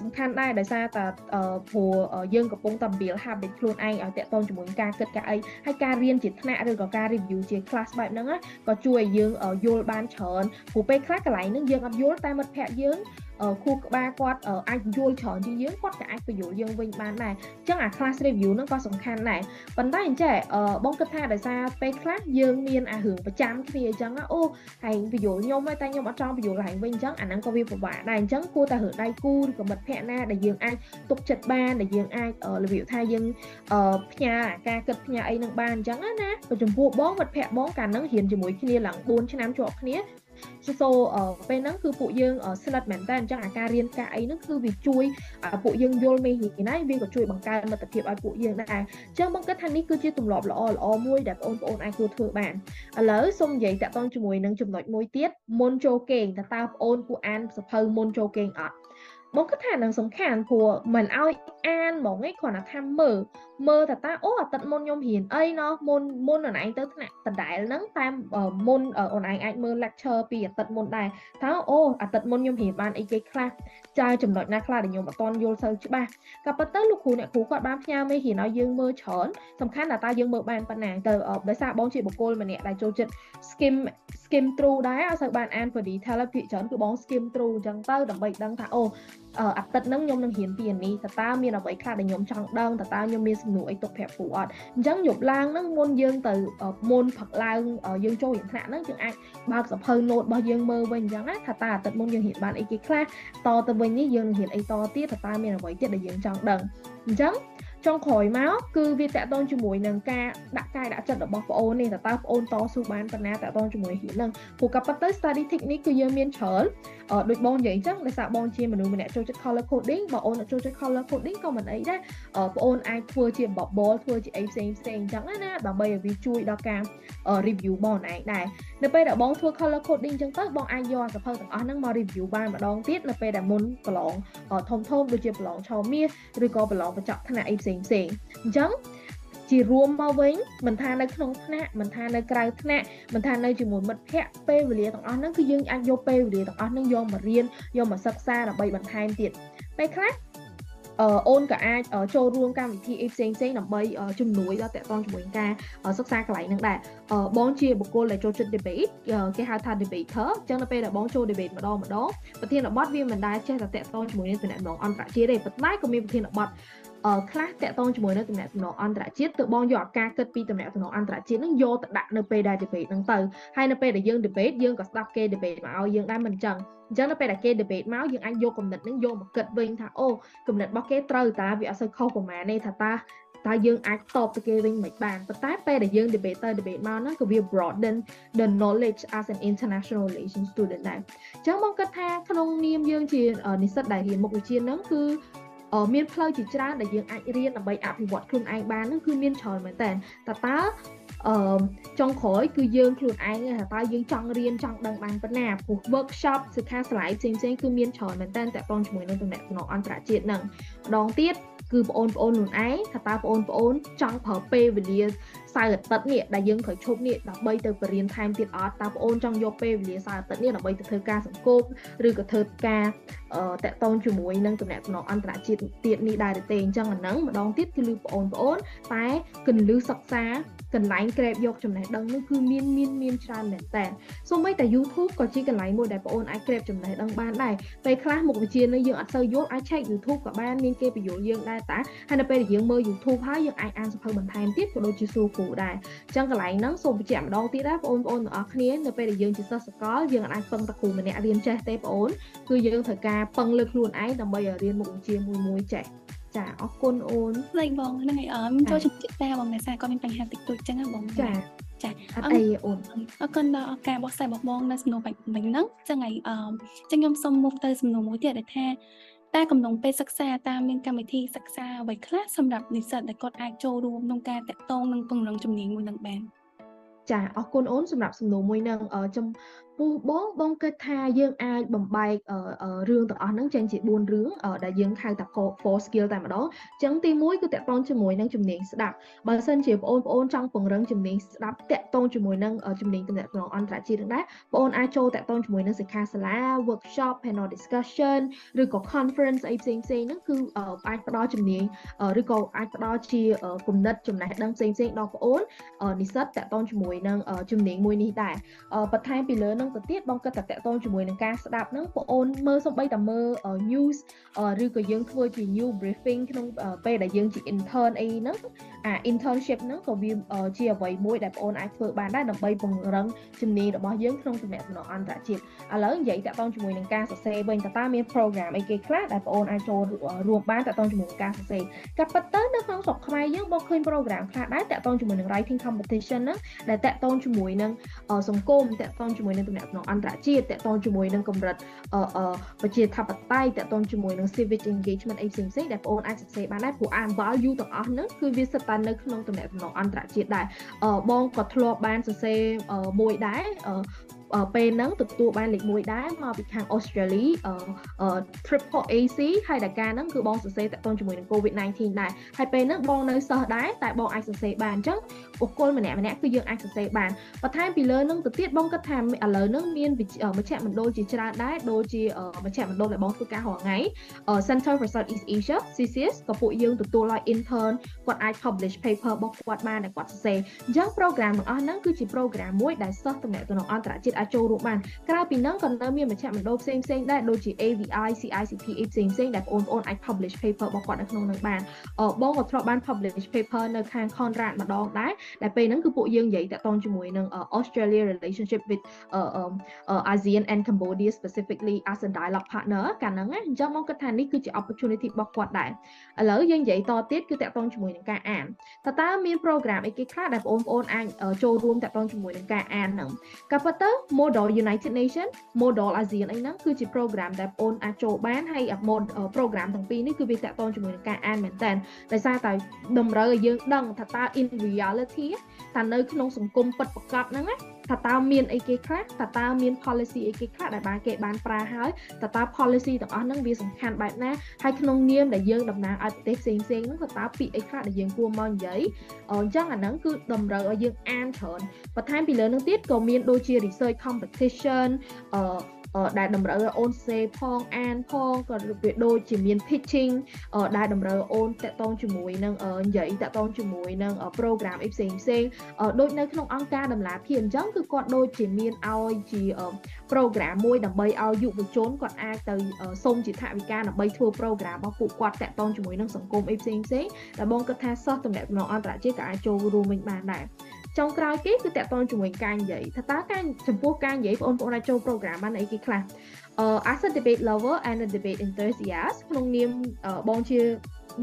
សំខាន់ដែរដោយសារតែព្រោះយើងកំពុងតែ build habit ខ្លួនឯងឲ្យតាក់ទងជាមួយការគិតការអីហើយការរៀនជាថ្នាក់ឬក៏ការ review ជា class បែបហ្នឹងក៏ជួយឲ្យយើងយល់បានច្រើនព្រោះពេលខ្លះកន្លែងហ្នឹងយើងអត់យល់តែមិត្តភ័ក្តិយើង ខួរក្បាលគាត់អាចយល់ច្រើនជាងយើងគាត់ក៏អាចបញ្យល់យើងវិញបានដែរអញ្ចឹងអា class review ហ្នឹងក៏សំខាន់ដែរប៉ុន្តែអញ្ចឹងបងគិតថាដោយសារពេលខ្លះយើងមានអារឿងប្រចាំគ្នាអញ្ចឹងអូហែងបញ្យល់ខ្ញុំតែខ្ញុំអត់ចង់បញ្យល់ហែងវិញអញ្ចឹងអាហ្នឹងក៏វាពិបាកដែរអញ្ចឹងគួរតែរឿងដៃគូឬក៏មិត្តភ័ក្តិណាដែលយើងអាចទុកចិត្តបានដែលយើងអាចរបៀបថាយើងផ្ញើអាការគិតផ្ញើអីនឹងបានអញ្ចឹងណាចំពោះបងមិត្តភ័ក្តិបងកាលហ្នឹងរៀនជាមួយគ្នាឡើង4ឆ្នាំជាប់គ្នា so ពេលហ្នឹងគឺពួកយើងស្និទ្ធមែនតើអញ្ចឹងអាការរៀនការអីហ្នឹងគឺវាជួយពួកយើងយល់មេរៀនណាវាក៏ជួយបង្កើនមិត្តភាពឲ្យពួកយើងដែរអញ្ចឹងបងគិតថានេះគឺជាទម្លាប់ល្អល្អមួយដែលបងប្អូនអាចគួរធ្វើបានឥឡូវសូមនិយាយតាក់ទងជាមួយនឹងចំណុចមួយទៀតមុនចូលគេងតើតើបងប្អូនគួរអានសភៅមុនចូលគេងអត់បងគិតថានឹងសំខាន់ព្រោះមិនឲ្យអានហ្មងឯងគ្រាន់តែថាមើល មើលថាតើអូអាទិត្យមុនខ្ញុំរៀនអីណោះមុនមុនអូនឯងទៅថ្នាក់ដដែលហ្នឹងតាមមុនអូនឯងអាចមើល lecture ពីអាទិត្យមុនដែរថាអូអាទិត្យមុនខ្ញុំរៀនបានអីគេខ្លះចើចំណុចណាខ្លះដែលខ្ញុំអត់ទាន់យល់សូវច្បាស់ក៏ប៉ុន្តែលោកគ្រូអ្នកគ្រូគាត់បានផ្ញើមេរៀនឲ្យយើងមើលច្រើនសំខាន់ថាតើយើងមើលបានប៉ុណ្ណាទៅដោយសារបងជាបុគ្គលម្នាក់ដែលចូលចិត្ត skim skim through ដែរអត់សូវបានអាន for detail ភាគច្រើនគឺបង skim through អញ្ចឹងទៅដើម្បីដឹងថាអូអាទិត្យហ្នឹងខ្ញុំនឹងរៀនពីនេះតើតើមានអ្វីខ្លះដែលខ្ញុំចង់ដឹងតើតើខ្ញុំមានសំណួរអីទុកប្រាប់គ្រូអត់អញ្ចឹងយប់ឡើងហ្នឹងមុនយើងទៅមុនផឹកឡើងយើងចូលរៀនថ្នាក់ហ្នឹងយើងអាចបើកសភៅ note របស់យើងមើលវិញអញ្ចឹងណាថាតើអាទិត្យមុនយើងរៀនបានអីគេខ្លះតទៅវិញនេះយើងនឹងរៀនអីតទៀតតើតើមានអ្វីទៀតដែលយើងចង់ដឹងអញ្ចឹង ចុងក្រោយមកគឺវាតកតងជាមួយនឹងការដាក់កាយដាក់ចិត្តរបស់បងអូននេះតើតើបងអូនតស៊ូបានប៉ុណ្ណាតកតងជាមួយហ៊ាននឹងព្រោះក៏ប៉ុន្តែ study technique គឺយើងមានច្រើនដូចបងនិយាយអញ្ចឹងដោយសារបងជាមនុស្សម្នាក់ចូលចិត្ត color coding បងអូនចូលចិត្ត color coding ក៏មិនអីដែរបងអូនអាចធ្វើជា bubble ធ្វើជាអីផ្សេងផ្សេងអញ្ចឹងណាដើម្បីឲ្យវាជួយដល់ការ review បងឯងដែរ នៅពេលដែលបងធ្វើ color coding អញ្ចឹងទៅបងអាចយកសភៅទាំងអស់ហ្នឹងមក review បានម្ដងទៀតនៅពេលដែលមុនប្រឡងធំធំដូចជាប្រឡងឆមាសឬក៏ប្រឡងបញ្ចប់ថ្នាក់អីផ្សេងផ្សេងអញ្ចឹងជារួមមកវិញមិនថានៅក្នុងថ្នាក់មិនថានៅក្រៅថ្នាក់មិនថានៅជាមួយមិត្តភ័ក្តិពេលវេលាទាំងអស់ហ្នឹងគឺយើងអាចយកពេលវេលាទាំងអស់ហ្នឹងយកមករៀនយកមកសិក្សាដើម្បីបន្ថែមទៀតពេលខ្លះ អូនក៏អាចចូលរួមកម្មវិធីអីផ្សេងផ្សេងដើម្បីជំនួយដល់តកតងជាមួយការសិក្សាកន្លែងហ្នឹងដែរបងជាបុគ្គលដែលចូលចិត្ត debate គេហៅថា debater អញ្ចឹងនៅពេលដែលបងចូល debate ម្ដងម្ដងប្រធានបទវាមិនដែលចេះតែតាក់ទងជាមួយនឹងតំណែងអន្តរជាតិទេប៉ុន្តែក៏មានប្រធានបទអឺ ខ្លះតាក់ទងជាមួយនឹងតំណែងអន្តរជាតិទើបបងយកអាការគិតពីតំណែងអន្តរជាតិហ្នឹងយកទៅដាក់នៅពេលដែល debate ហ្នឹងទៅហើយនៅពេលដែលយើង debate យើងក៏ស្ដាប់គេ debate មកឲ្យយើងដែរមិនអញ្ចឹងអញ្ចឹងនៅពេលដែលគេ debate មកយើងអាចយកគំនិតហ្នឹងយកមកគិតវិញថាអូគំនិតរបស់គេត្រូវតាវាអត់សូវខុសប្រហែលទេថាតើតើយើងអាចតបទៅគេវិញមិនបានប៉ុន្តែពេលដែលយើង debate ទៅ debate មកហ្នឹងក៏វា broaden the knowledge as an international relations student ដែរអញ្ចឹងមកគិតថាក្នុងនាមយើងជានិស្សិតដែលរៀនមុខវិជ្ជាហ្នឹងគឺ មានផ្លូវជាច្រើនដែលយើងអាចរៀនដើម្បីអភិវឌ្ឍខ្លួនឯងបានហ្នឹងគឺមានច្រើនមែនតើតើតើអឺចុងក្រោយគឺយើងខ្លួនឯងថាតើយើងចង់រៀនចង់ដឹងបានប៉ុណ្ណាព្រោះ workshop សិក្ខាសាលាផ្សេងផ្សេងគឺមានច្រើនមែនតើតកតងជាមួយនឹងតំណែងអន្តរជាតិហ្នឹងម្ដងទៀតគឺបងប្អូនខ្លួនឯងថាតើបងប្អូនចង់ប្រើពេលវេលា សៅរ៍អាទិត្យនេះដែលយើងត្រូវឈប់នេះដើម្បីទៅបរៀនថែមទៀតអត់តើបងអូនចង់យកពេលវេលាសៅរ៍អាទិត្យនេះដើម្បីទៅធ្វើការសង្គមឬក៏ធ្វើការតាក់ទងជាមួយនឹងតំណែងអន្តរជាតិទៀតនេះដែរទេអញ្ចឹងអាហ្នឹងម្ដងទៀតគឺលឺបងប្អូនតែគន្លឹះសិក្សាកន្លែងក្រេបយកចំណេះដឹងនោះគឺមានមានមានច្រើនមែនតើសូម្បីតែ YouTube ក៏ជាកន្លែងមួយដែលបងអូនអាចក្រេបចំណេះដឹងបានដែរពេលខ្លះមុខវិជ្ជានេះយើងអត់សូវយល់អាច check YouTube ក៏បានមានគេបញ្យល់យើងដែរតាហើយនៅពេលដែលយើងមើល YouTube ហើយយើងអាចអានសភៅបន្ថែមទៀតក៏ដូចជាសួរគ្រូដែរអញ្ចឹងកន្លែងហ្នឹងសូមបញ្ជាក់ម្ដងទៀតដែរបងប្អូនទាំងអស់គ្នានៅពេលដែលយើងជាសិស្សសកលយើងអាចពឹងតែគ្រូម្នាក់រៀនចេះទេបងអូនគឺយើងត្រូវការពឹងលើខ្លួនឯងដើម្បីឲ្យរៀនមុខវិជ្ជាមួយមួយចេះចាអរគុណអូនលេខបងហ្នឹងហើយអឺចូលជំរាបតាបងអ្នកសាក៏មានបញ្ហាតិចតួចចឹងហ៎បងចាចាអត់អីអូនអរគុណដល់ឱកាសបោះស្រាយរបស់បងនៅសំណួរបាញ់មិញហ្នឹងចឹងហើយអឺចឹងខ្ញុំសូមមុខទៅសំណួរមួយទៀតដែលថា តែកំឡុងពេលសិក្សាតាមមានកម្មវិធីសិក្សាអ្វីខ្លះសម្រាប់និស្សិតដែលគាត់អាចចូលរួមក្នុងការតាក់ទងនិងពង្រឹងជំនាញមួយនឹងបានចាអរគុណអូនសម្រាប់សំណួរមួយនឹងចំ ពោះបងបងគិតថាយើងអាចបំបែករឿងទាំងអស់ហ្នឹងចេញជា4រឿងដែលយើងហៅថា four skill តែម្ដងអញ្ចឹងទី1គឺតកតងជាមួយនឹងជំនាញស្ដាប់បើសិនជាបងប្អូនចង់ពង្រឹងជំនាញស្ដាប់តកតងជាមួយនឹងជំនាញទំនាក់ទំនងអន្តរជាតិហ្នឹងដែរបងប្អូនអាចចូលតកតងជាមួយនឹងសិក្ខាសាលា workshop panel discussion ឬក៏ conference អីផ្សេងផ្សេងហ្នឹងគឺអាចផ្ដល់ជំនាញឬក៏អាចផ្ដល់ជាគំនិតចំណេះដឹងផ្សេងផ្សេងដល់បងប្អូននិស្សិតតកតងជាមួយនឹងជំនាញមួយនេះដែរបន្ថែមពីលើនឹងទៅទៀតបងគិតតែតកតងជាមួយនឹងការស្ដាប់ហ្នឹងបងអូនមើលសំបីតែមើល news ឬក៏យើងធ្វើជា new briefing ក្នុងពេលដែលយើងជា intern អីហ្នឹងអា internship ហ្នឹងក៏វាជាអ្វីមួយដែលបងអូនអាចធ្វើបានដែរដើម្បីពង្រឹងជំនាញរបស់យើងក្នុងទំនាក់ទំនងអន្តរជាតិឥឡូវនិយាយតកតងជាមួយនឹងការសរសេរវិញតើតើមាន program អីគេខ្លះដែលបងអូនអាចចូលរួមបានតកតងជាមួយនឹងការសរសេរក៏ប៉ុន្តែនៅក្នុងស្រុកខ្មែរយើងបងឃើញ program ខ្លះដែរតកតងជាមួយនឹង writing competition ហ្នឹងដែលតកតងជាមួយនឹងសង្គមតកតងជាមួយនឹងទំនាក់ទំនងអន្តរជាតិតកតងជាមួយនឹងកម្រិតប្រជាធិបតេយ្យតកតងជាមួយនឹង civic engagement អីផ្សេងៗដែលបងអូនអាចសរសេរបានដែរព្រោះអា value ទាំងអស់ហ្នឹងគឺវាសិតតែនៅក្នុងទំនាក់ទំនងអន្តរជាតិដែរបងក៏ធ្លាប់បានសរសេរមួយដែរពេលហ្នឹងទទួលបានលេខ1ដែរមកពីខាងអូស្ត្រាលី Triple AC ហើយដែលការហ្នឹងគឺបងសរសេរតកតងជាមួយនឹង COVID-19 ដែរហើយពេលហ្នឹងបងនៅសិស្សដែរតែបងអាចសរសេរបានអញ្ចឹង បុគ្គលម្នាក់ម្នាក់គឺយើងអាចសរសេរបានបន្ថែមពីលើហ្នឹងទៅទៀតបងគិតថាឥឡូវហ្នឹងមានមជ្ឈមណ្ឌលជាច្រើនដែរដូចជាមជ្ឈមណ្ឌលដែលបងធ្វើការរាល់ថ្ងៃ Center for Southeast Asia CCS ក៏ពួកយើងទទួលឲ្យ intern គាត់អាច publish paper របស់គាត់បានដែលគាត់សរសេរអញ្ចឹង program ទាំងអស់ហ្នឹងគឺជា program មួយដែលសិស្សតំណែងអន្តរជាតិអាចចូលរួមបានក្រៅពីហ្នឹងក៏នៅមានមជ្ឈមណ្ឌលផ្សេងផ្សេងដែរដូចជា AVI CICT ផ្សេងផ្សេងដែលបងប្អូនអាច publish paper របស់គាត់នៅក្នុងហ្នឹងបានបងក៏ធ្លាប់បាន publish paper នៅខាង Conrad ម្ដងដែរដែលពេលហ្នឹងគឺពួកយើងនិយាយតាក់ទងជាមួយនឹង Australia relationship with ASEAN and Cambodia specifically as a dialogue partner កាលហ្នឹងអញ្ចឹងមកគិតថានេះគឺជា opportunity របស់គាត់ដែរឥឡូវយើងនិយាយតទៀតគឺតាក់ទងជាមួយនឹងការអានតើតើមាន program អីគេខ្លះដែលបងប្អូនអាចចូលរួមតាក់ទងជាមួយនឹងការអានហ្នឹងក៏ប៉ុន្តែ Model United Nation Model ASEAN អីហ្នឹងគឺជា program ដែលបងប្អូនអាចចូលបានហើយ program ទាំងពីរនេះគឺវាតាក់ទងជាមួយនឹងការអានមែនតើដោយសារតែតម្រូវឲ្យយើងដឹងថាតើ in reality ថានៅក្នុងសង្គមពិតប្រាកដហ្នឹងណាថាតើមានអីគេខ្លះថាតើមាន policy អីគេខ្លះដែលបានគេបានប្រើហើយថាតើ policy ទាំងអស់ហ្នឹងវាសំខាន់បែបណាហើយក្នុងនាមដែលយើងតំណាងឲ្យប្រទេសផ្សេងផ្សេងហ្នឹងថាតើពាក្យអីខ្លះដែលយើងគួរមកនិយាយអញ្ចឹងអាហ្នឹងគឺតម្រូវឲ្យយើងអានច្រើនបន្ថែមពីលើនឹងទៀតក៏មានដូចជា research competition អឺ ដែលតម្រូវឲ្យអូនសេផងអានផងក៏វាដូចជាមាន pitching ដែលតម្រូវអូនតាក់ទងជាមួយនឹងនិយាយតាក់ទងជាមួយនឹង program អីផ្សេងផ្សេងដូចនៅក្នុងអង្គការដំណាភាពអញ្ចឹងគឺគាត់ដូចជាមានឲ្យជា program មួយដើម្បីឲ្យយុវជនគាត់អាចទៅសុំជាថវិកាដើម្បីធ្វើ program របស់ពួកគាត់តាក់ទងជាមួយនឹងសង្គមអីផ្សេងផ្សេងដែលបងគិតថាសិស្សតំណែងអន្តរជាតិក៏អាចចូលរួមវិញបានដែរ ចុងក្រោយគេគឺតាក់ទងជាមួយការនិយាយថាតើការចំពោះការនិយាយបងប្អូនអាចចូល program បានអីគេខ្លះ uh, as a debate lover and a debate enthusiast ក្នុងនាមបងជា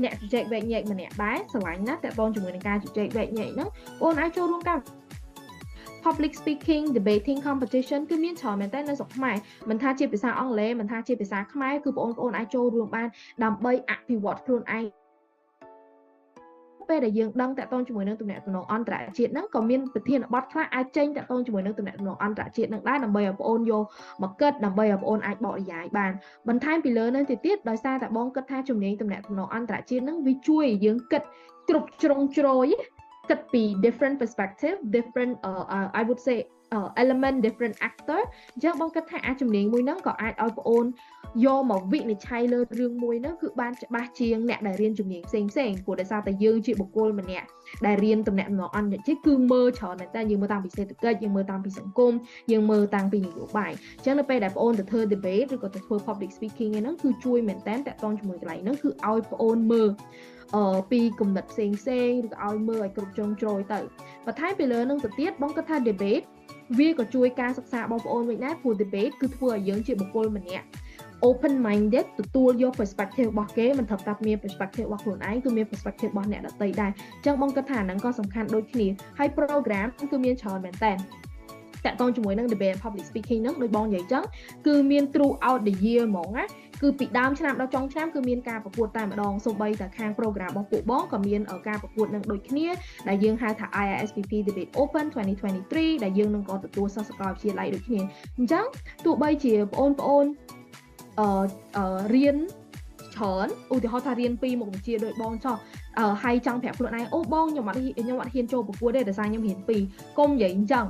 អ្នកជជែកវែកញែកម្នាក់ដែរស្រឡាញ់ណាស់តាក់ទងជាមួយនឹងការជជែកវែកញែកហ្នឹងបងអាចចូលរួមការ public speaking debating competition គឺមានច្រើនមែនតើនៅស្រុកខ្មែរមិនថាជាភាសាអង់គ្លេសមិនថាជាភាសាខ្មែរគឺបងប្អូនអាចចូលរួមបានដើម្បីអភិវឌ្ឍខ្លួនឯង ពេលដែលយើងដឹងតាក់ទងជាមួយនឹងទំនាក់ទំនងអន្តរជាតិហ្នឹងក៏មានប្រធានបទខ្លះអាចចេញតាក់ទងជាមួយនឹងទំនាក់ទំនងអន្តរជាតិហ្នឹងដែរដើម្បីឲ្យបងអូនយកមកគិតដើម្បីឲ្យបងអូនអាចបកស្រាយបានបន្ថែមពីលើហ្នឹងទៅទៀតដោយសារតែបងគិតថាជំនាញទំនាក់ទំនងអន្តរជាតិហ្នឹងវាជួយឲ្យយើងគិតគ្រប់ជ្រុងជ្រោយគិតពី different perspective different uh, uh, I would say uh, element different actor អញ្ចឹងបងគិតថាអាចជំនាញមួយហ្នឹងក៏អាចឲ្យបងអូន យកមកវិនិច្ឆ័យលើរឿងមួយហ្នឹងគឺបានច្បាស់ជាងអ្នកដែលរៀនជំនាញផ្សេងផ្សេងព្រោះដោយសារតែយើងជាបុគ្គលម្នាក់ដែលរៀនតំណែងអន្តរជាតិគឺមើលច្រើនមែនតើយើងមើលតាំងពីសេដ្ឋកិច្ចយើងមើលតាំងពីសង្គមយើងមើលតាំងពីនយោបាយអញ្ចឹងនៅពេលដែលបងអូនទៅធ្វើ debate ឬក៏ទៅធ្វើ public speaking ហ្នឹងគឺជួយមែនតើតាក់ទងជាមួយកន្លែងហ្នឹងគឺឲ្យបងអូនមើលអឺពីគំនិតផ្សេងផ្សេងឬក៏ឲ្យមើលឲ្យគ្រប់ជ្រុងជ្រោយទៅបន្ថែមពីលើនឹងទៅទៀតបងគិតថា debate វាក៏ជួយការសិក្សាបងប្អូនវិញដែរព្រោះ debate គឺធ្វើឲ្យយើងជាបុគ្គលម្នាក់ open minded ទទួលយក perspective របស់គេមិនត្រូវតែមាន perspective របស់ខ្លួនឯងគឺមាន perspective របស់អ្នកដទៃដែរអញ្ចឹងបងគិតថាហ្នឹងក៏សំខាន់ដូចគ្នាហើយ program គឺមានច្រើនមែនតើតាក់ទងជាមួយនឹង debate public speaking ហ្នឹងដូចបងនិយាយចឹងគឺមាន throughout the year ហ្មងណាគឺពីដើមឆ្នាំដល់ចុងឆ្នាំគឺមានការប្រកួតតែម្ដងសូម្បីតែខាង program របស់ពួកបងក៏មានការប្រកួតនឹងដូចគ្នាដែលយើងហៅថា IISPP Debate Open 2023ដែលយើងនឹងក៏ទទួលសិស្សសាកលវិទ្យាល័យដូចគ្នាអញ្ចឹងទោះបីជាបងប្អូន អឺរៀនច្រើនឧទាហរណ៍ថារៀនពីមុខវិជ្ជាដូចបងចោះហើយចង់ប្រាប់ខ្លួនឯងអូបងខ្ញុំអត់ខ្ញុំអត់ហ៊ានចូលប្រកួតទេដោយសារខ្ញុំរៀនពីកុំនិយាយអញ្ចឹង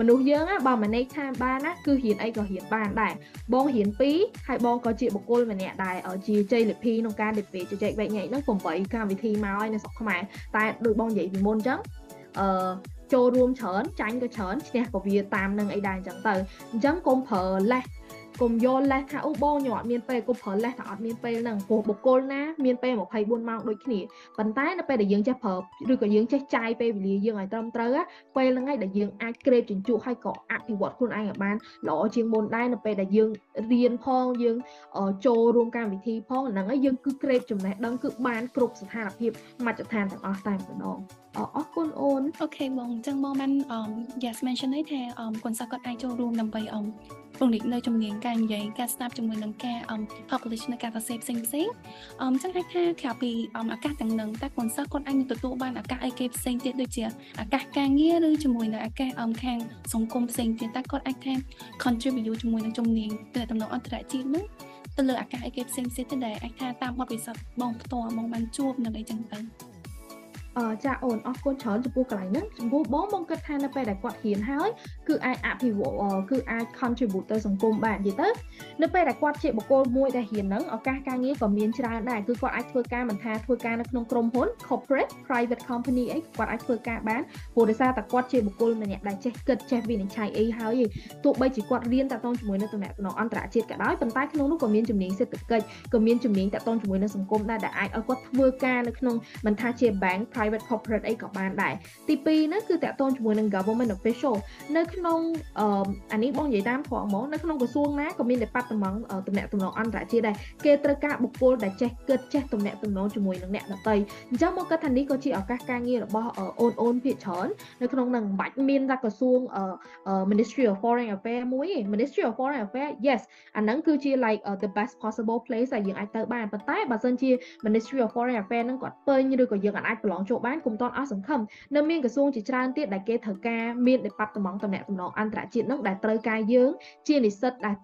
មនុស្សយើងបើ manage time បានណាគឺរៀនអីក៏រៀនបានដែរបងរៀន2ហើយបងក៏ជាបុគ្គលម្នាក់ដែរជាជ័យលាភីក្នុងការ debate ជជែកវែកញែកហ្នឹង8កម្មវិធីមកហើយនៅស្រុកខ្មែរតែដូចបងនិយាយពីមុនអញ្ចឹងអឺចូលរួមច្រើនចាញ់ក៏ច្រើនឈ្នះក៏វាតាមនឹងអីដែរអញ្ចឹងទៅអញ្ចឹងកុំប្រើលេស កុំយកលេសថាអូបងខ្ញុំអត់មានពេលកុំប្រើលេសថាអត់មានពេលហ្នឹងព្រោះបុគ្គលណាមានពេល24ម៉ោងដូចគ្នាប៉ុន្តែនៅពេលដែលយើងចេះប្រើឬក៏យើងចេះចាយពេលវេលាយើងឲ្យត្រឹមត្រូវពេលហ្នឹងឯងដែលយើងអាចក្រេបជញ្ជក់ហើយក៏អភិវឌ្ឍខ្លួនឯងឲ្យបានល្អជាងមុនដែរនៅពេលដែលយើងរៀនផងយើងចូលរួមកម្មវិធីផងហ្នឹងហើយយើងគឺក្រេបចំណេះដឹងគឺបានគ្រប់ស្ថានភាពមជ្ឈដ្ឋានទាំងអស់តែម្ដងអរគុណអូនអូខេបងអញ្ចឹងបងបាន yes mention ឲ្យថាកូនសិស្សគាត់អាចចូលរួមដើម្បី ពង្រីកនៅជំនាញការនិយាយការស្ដាប់ជាមួយនឹងការ publish នៅការសរសេរផ្សេងផ្សេងអញ្ចឹងអាចថាក្រៅពីឱកាសទាំងនឹងតែកូនសិស្សគាត់អាចនឹងទទួលបានឱកាសអីគេផ្សេងទៀតដូចជាឱកាសការងារឬជាមួយនៅឱកាសខាងសង្គមផ្សេងទៀតតែគាត់អាចថា contribute ជាមួយនឹងជំនាញទៅតំណអន្តរជាតិហ្នឹងទៅលើឱកាសអីគេផ្សេងផ្សេងទៀតដែលអាចថាតាមបទពិសោធន៍បងផ្ទាល់បងបានជួបនៅអីចឹងទៅអឺ ចាអូនអរគុណច្រើនចំពោះកន្លែងហ្នឹងចំពោះបងបងគិតថានៅពេលដែលគាត់ហ៊ានហើយគឺអាចអភិវឌ្ឍគឺអាច contribute ទៅសង្គមបាននិយាយទៅនៅពេលដែលគាត់ជាបុគ្គលមួយដែលហ៊ានហ្នឹងឱកាសការងារក៏មានច្រើនដែរគឺគាត់អាចធ្វើការមិនថាធ្វើការនៅក្នុងក្រុមហ៊ុន corporate private company អីគាត់អាចធ្វើការបានព្រោះដោយសារតែគាត់ជាបុគ្គលម្នាក់ដែលចេះគិតចេះវិនិច្ឆ័យអីហើយទោះបីជាគាត់រៀនតាក់ទងជាមួយនឹងតំណែងអន្តរជាតិក៏ដោយប៉ុន្តែក្នុងនោះក៏មានជំនាញសេដ្ឋកិច្ចក៏មានជំនាញតាក់ទងជាមួយនឹងសង្គមដែរដែលអាចឲ្យគាត់ធ្វើការនៅក្នុងមិនថាជា bank private corporate អីក៏បានដែរទី2ហ្នឹងគឺតកតងជាមួយនឹង government official នៅក្នុងអឺអានេះបងនិយាយតាមត្រង់ហ្មងនៅក្នុងក្រសួងណាក៏មាន department តំណែងតំណងអន្តរជាតិដែរគេត្រូវការបុគ្គលដែលចេះគិតចេះតំណែងតំណងជាមួយនឹងអ្នកដទៃអញ្ចឹងមកគាត់ថានេះក៏ជាឱកាសការងាររបស់អូនអូនភាគច្រើននៅក្នុងនឹងមិនបាច់មានតែក្រសួង Ministry of Foreign Affairs មួយទេ Ministry of Foreign Affairs yes អាហ្នឹងគឺជា like uh, the best possible place ដែលយើងអាចទៅបានប៉ុន្តែបើសិនជា Ministry of Foreign Affairs ហ្នឹងគាត់ពេញឬក៏យើងអាចប្រឡងចូលបានគុំតន់អស់សង្ឃឹមនៅមានក្រសួងជាច្រើនទៀតដែលគេត្រូវការមាន department តំណែងតំណងអន្តរជាតិនឹងដែលត្រូវការយើងជានិស្សិតដែល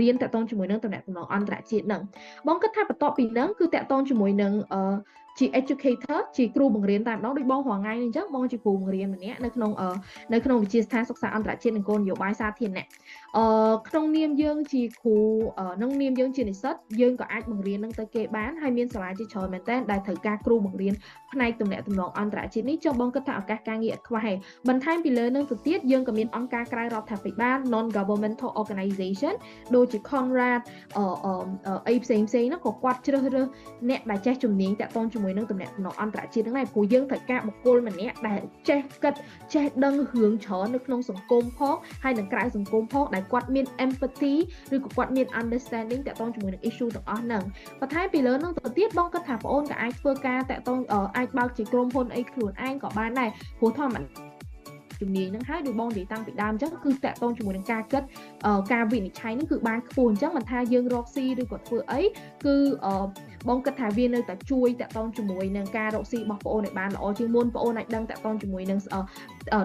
រៀនតាក់ទងជាមួយនឹងតំណែងតំណងអន្តរជាតិនឹងបងគិតថាបន្ទាប់ពីនឹងគឺតាក់ទងជាមួយនឹងជា educator ជាគ្រូបង្រៀនតែម្ដងដូចបងរងថ្ងៃនេះអញ្ចឹងបងជាគ្រូបង្រៀនម្នាក់នៅក្នុងនៅក្នុងវិទ្យាស្ថានសិក្សាអន្តរជាតិនិងគោលនយោបាយសាធារណៈ អឺក្នុងនាមយើងជាគ្រូក្នុងនាមយើងជានិស្សិតយើងក៏អាចបង្រៀននឹងទៅគេបានហើយមានសាលាជាច្រើនមែនតើដែលត្រូវការគ្រូបង្រៀនផ្នែកទំនាក់ទំនងអន្តរជាតិនេះចុះបងគិតថាឱកាសការងារអត់ខ្វះទេបន្ថែមពីលើនឹងទៅទៀតយើងក៏មានអង្គការក្រៅរដ្ឋាភិបាល non governmental organization ដូចជា Conrad អឺអីផ្សេងផ្សេងហ្នឹងក៏គាត់ជ្រើសរើសអ្នកដែលចេះជំនាញតាក់ទងជាមួយនឹងទំនាក់ទំនងអន្តរជាតិហ្នឹងដែរព្រោះយើងត្រូវការបុគ្គលម្នាក់ដែលចេះគិតចេះដឹងរឿងច្រើននៅក្នុងសង្គមផងហើយនឹងក្រៅសង្គមផងដែលគាត់មាន empathy ឬក៏គាត់មាន understanding តាក់ទងជាមួយនឹង issue ទាំងអស់ហ្នឹងបន្ថែមពីលើហ្នឹងទៅទៀតបងគិតថាបងអូនក៏អាចធ្វើការតាក់ទងអាចបើកជាក្រុមហ៊ុនអីខ្លួនឯងក៏បានដែរព្រោះធម្មតាជំនាញហ្នឹងហើយដូចបងនិយាយតាំងពីដើមអញ្ចឹងគឺតកតងជាមួយនឹងការគិតការវិនិច្ឆ័យហ្នឹងគឺបានខ្ពស់អញ្ចឹងមិនថាយើងរកស៊ីឬក៏ធ្វើអីគឺ បងគិតថាវានៅតែជួយតកតងជាមួយនឹងការរកស៊ីរបស់បងអូនឲ្យបានល្អជាងមុនបងអូនអាចដឹងតកតងជាមួយនឹង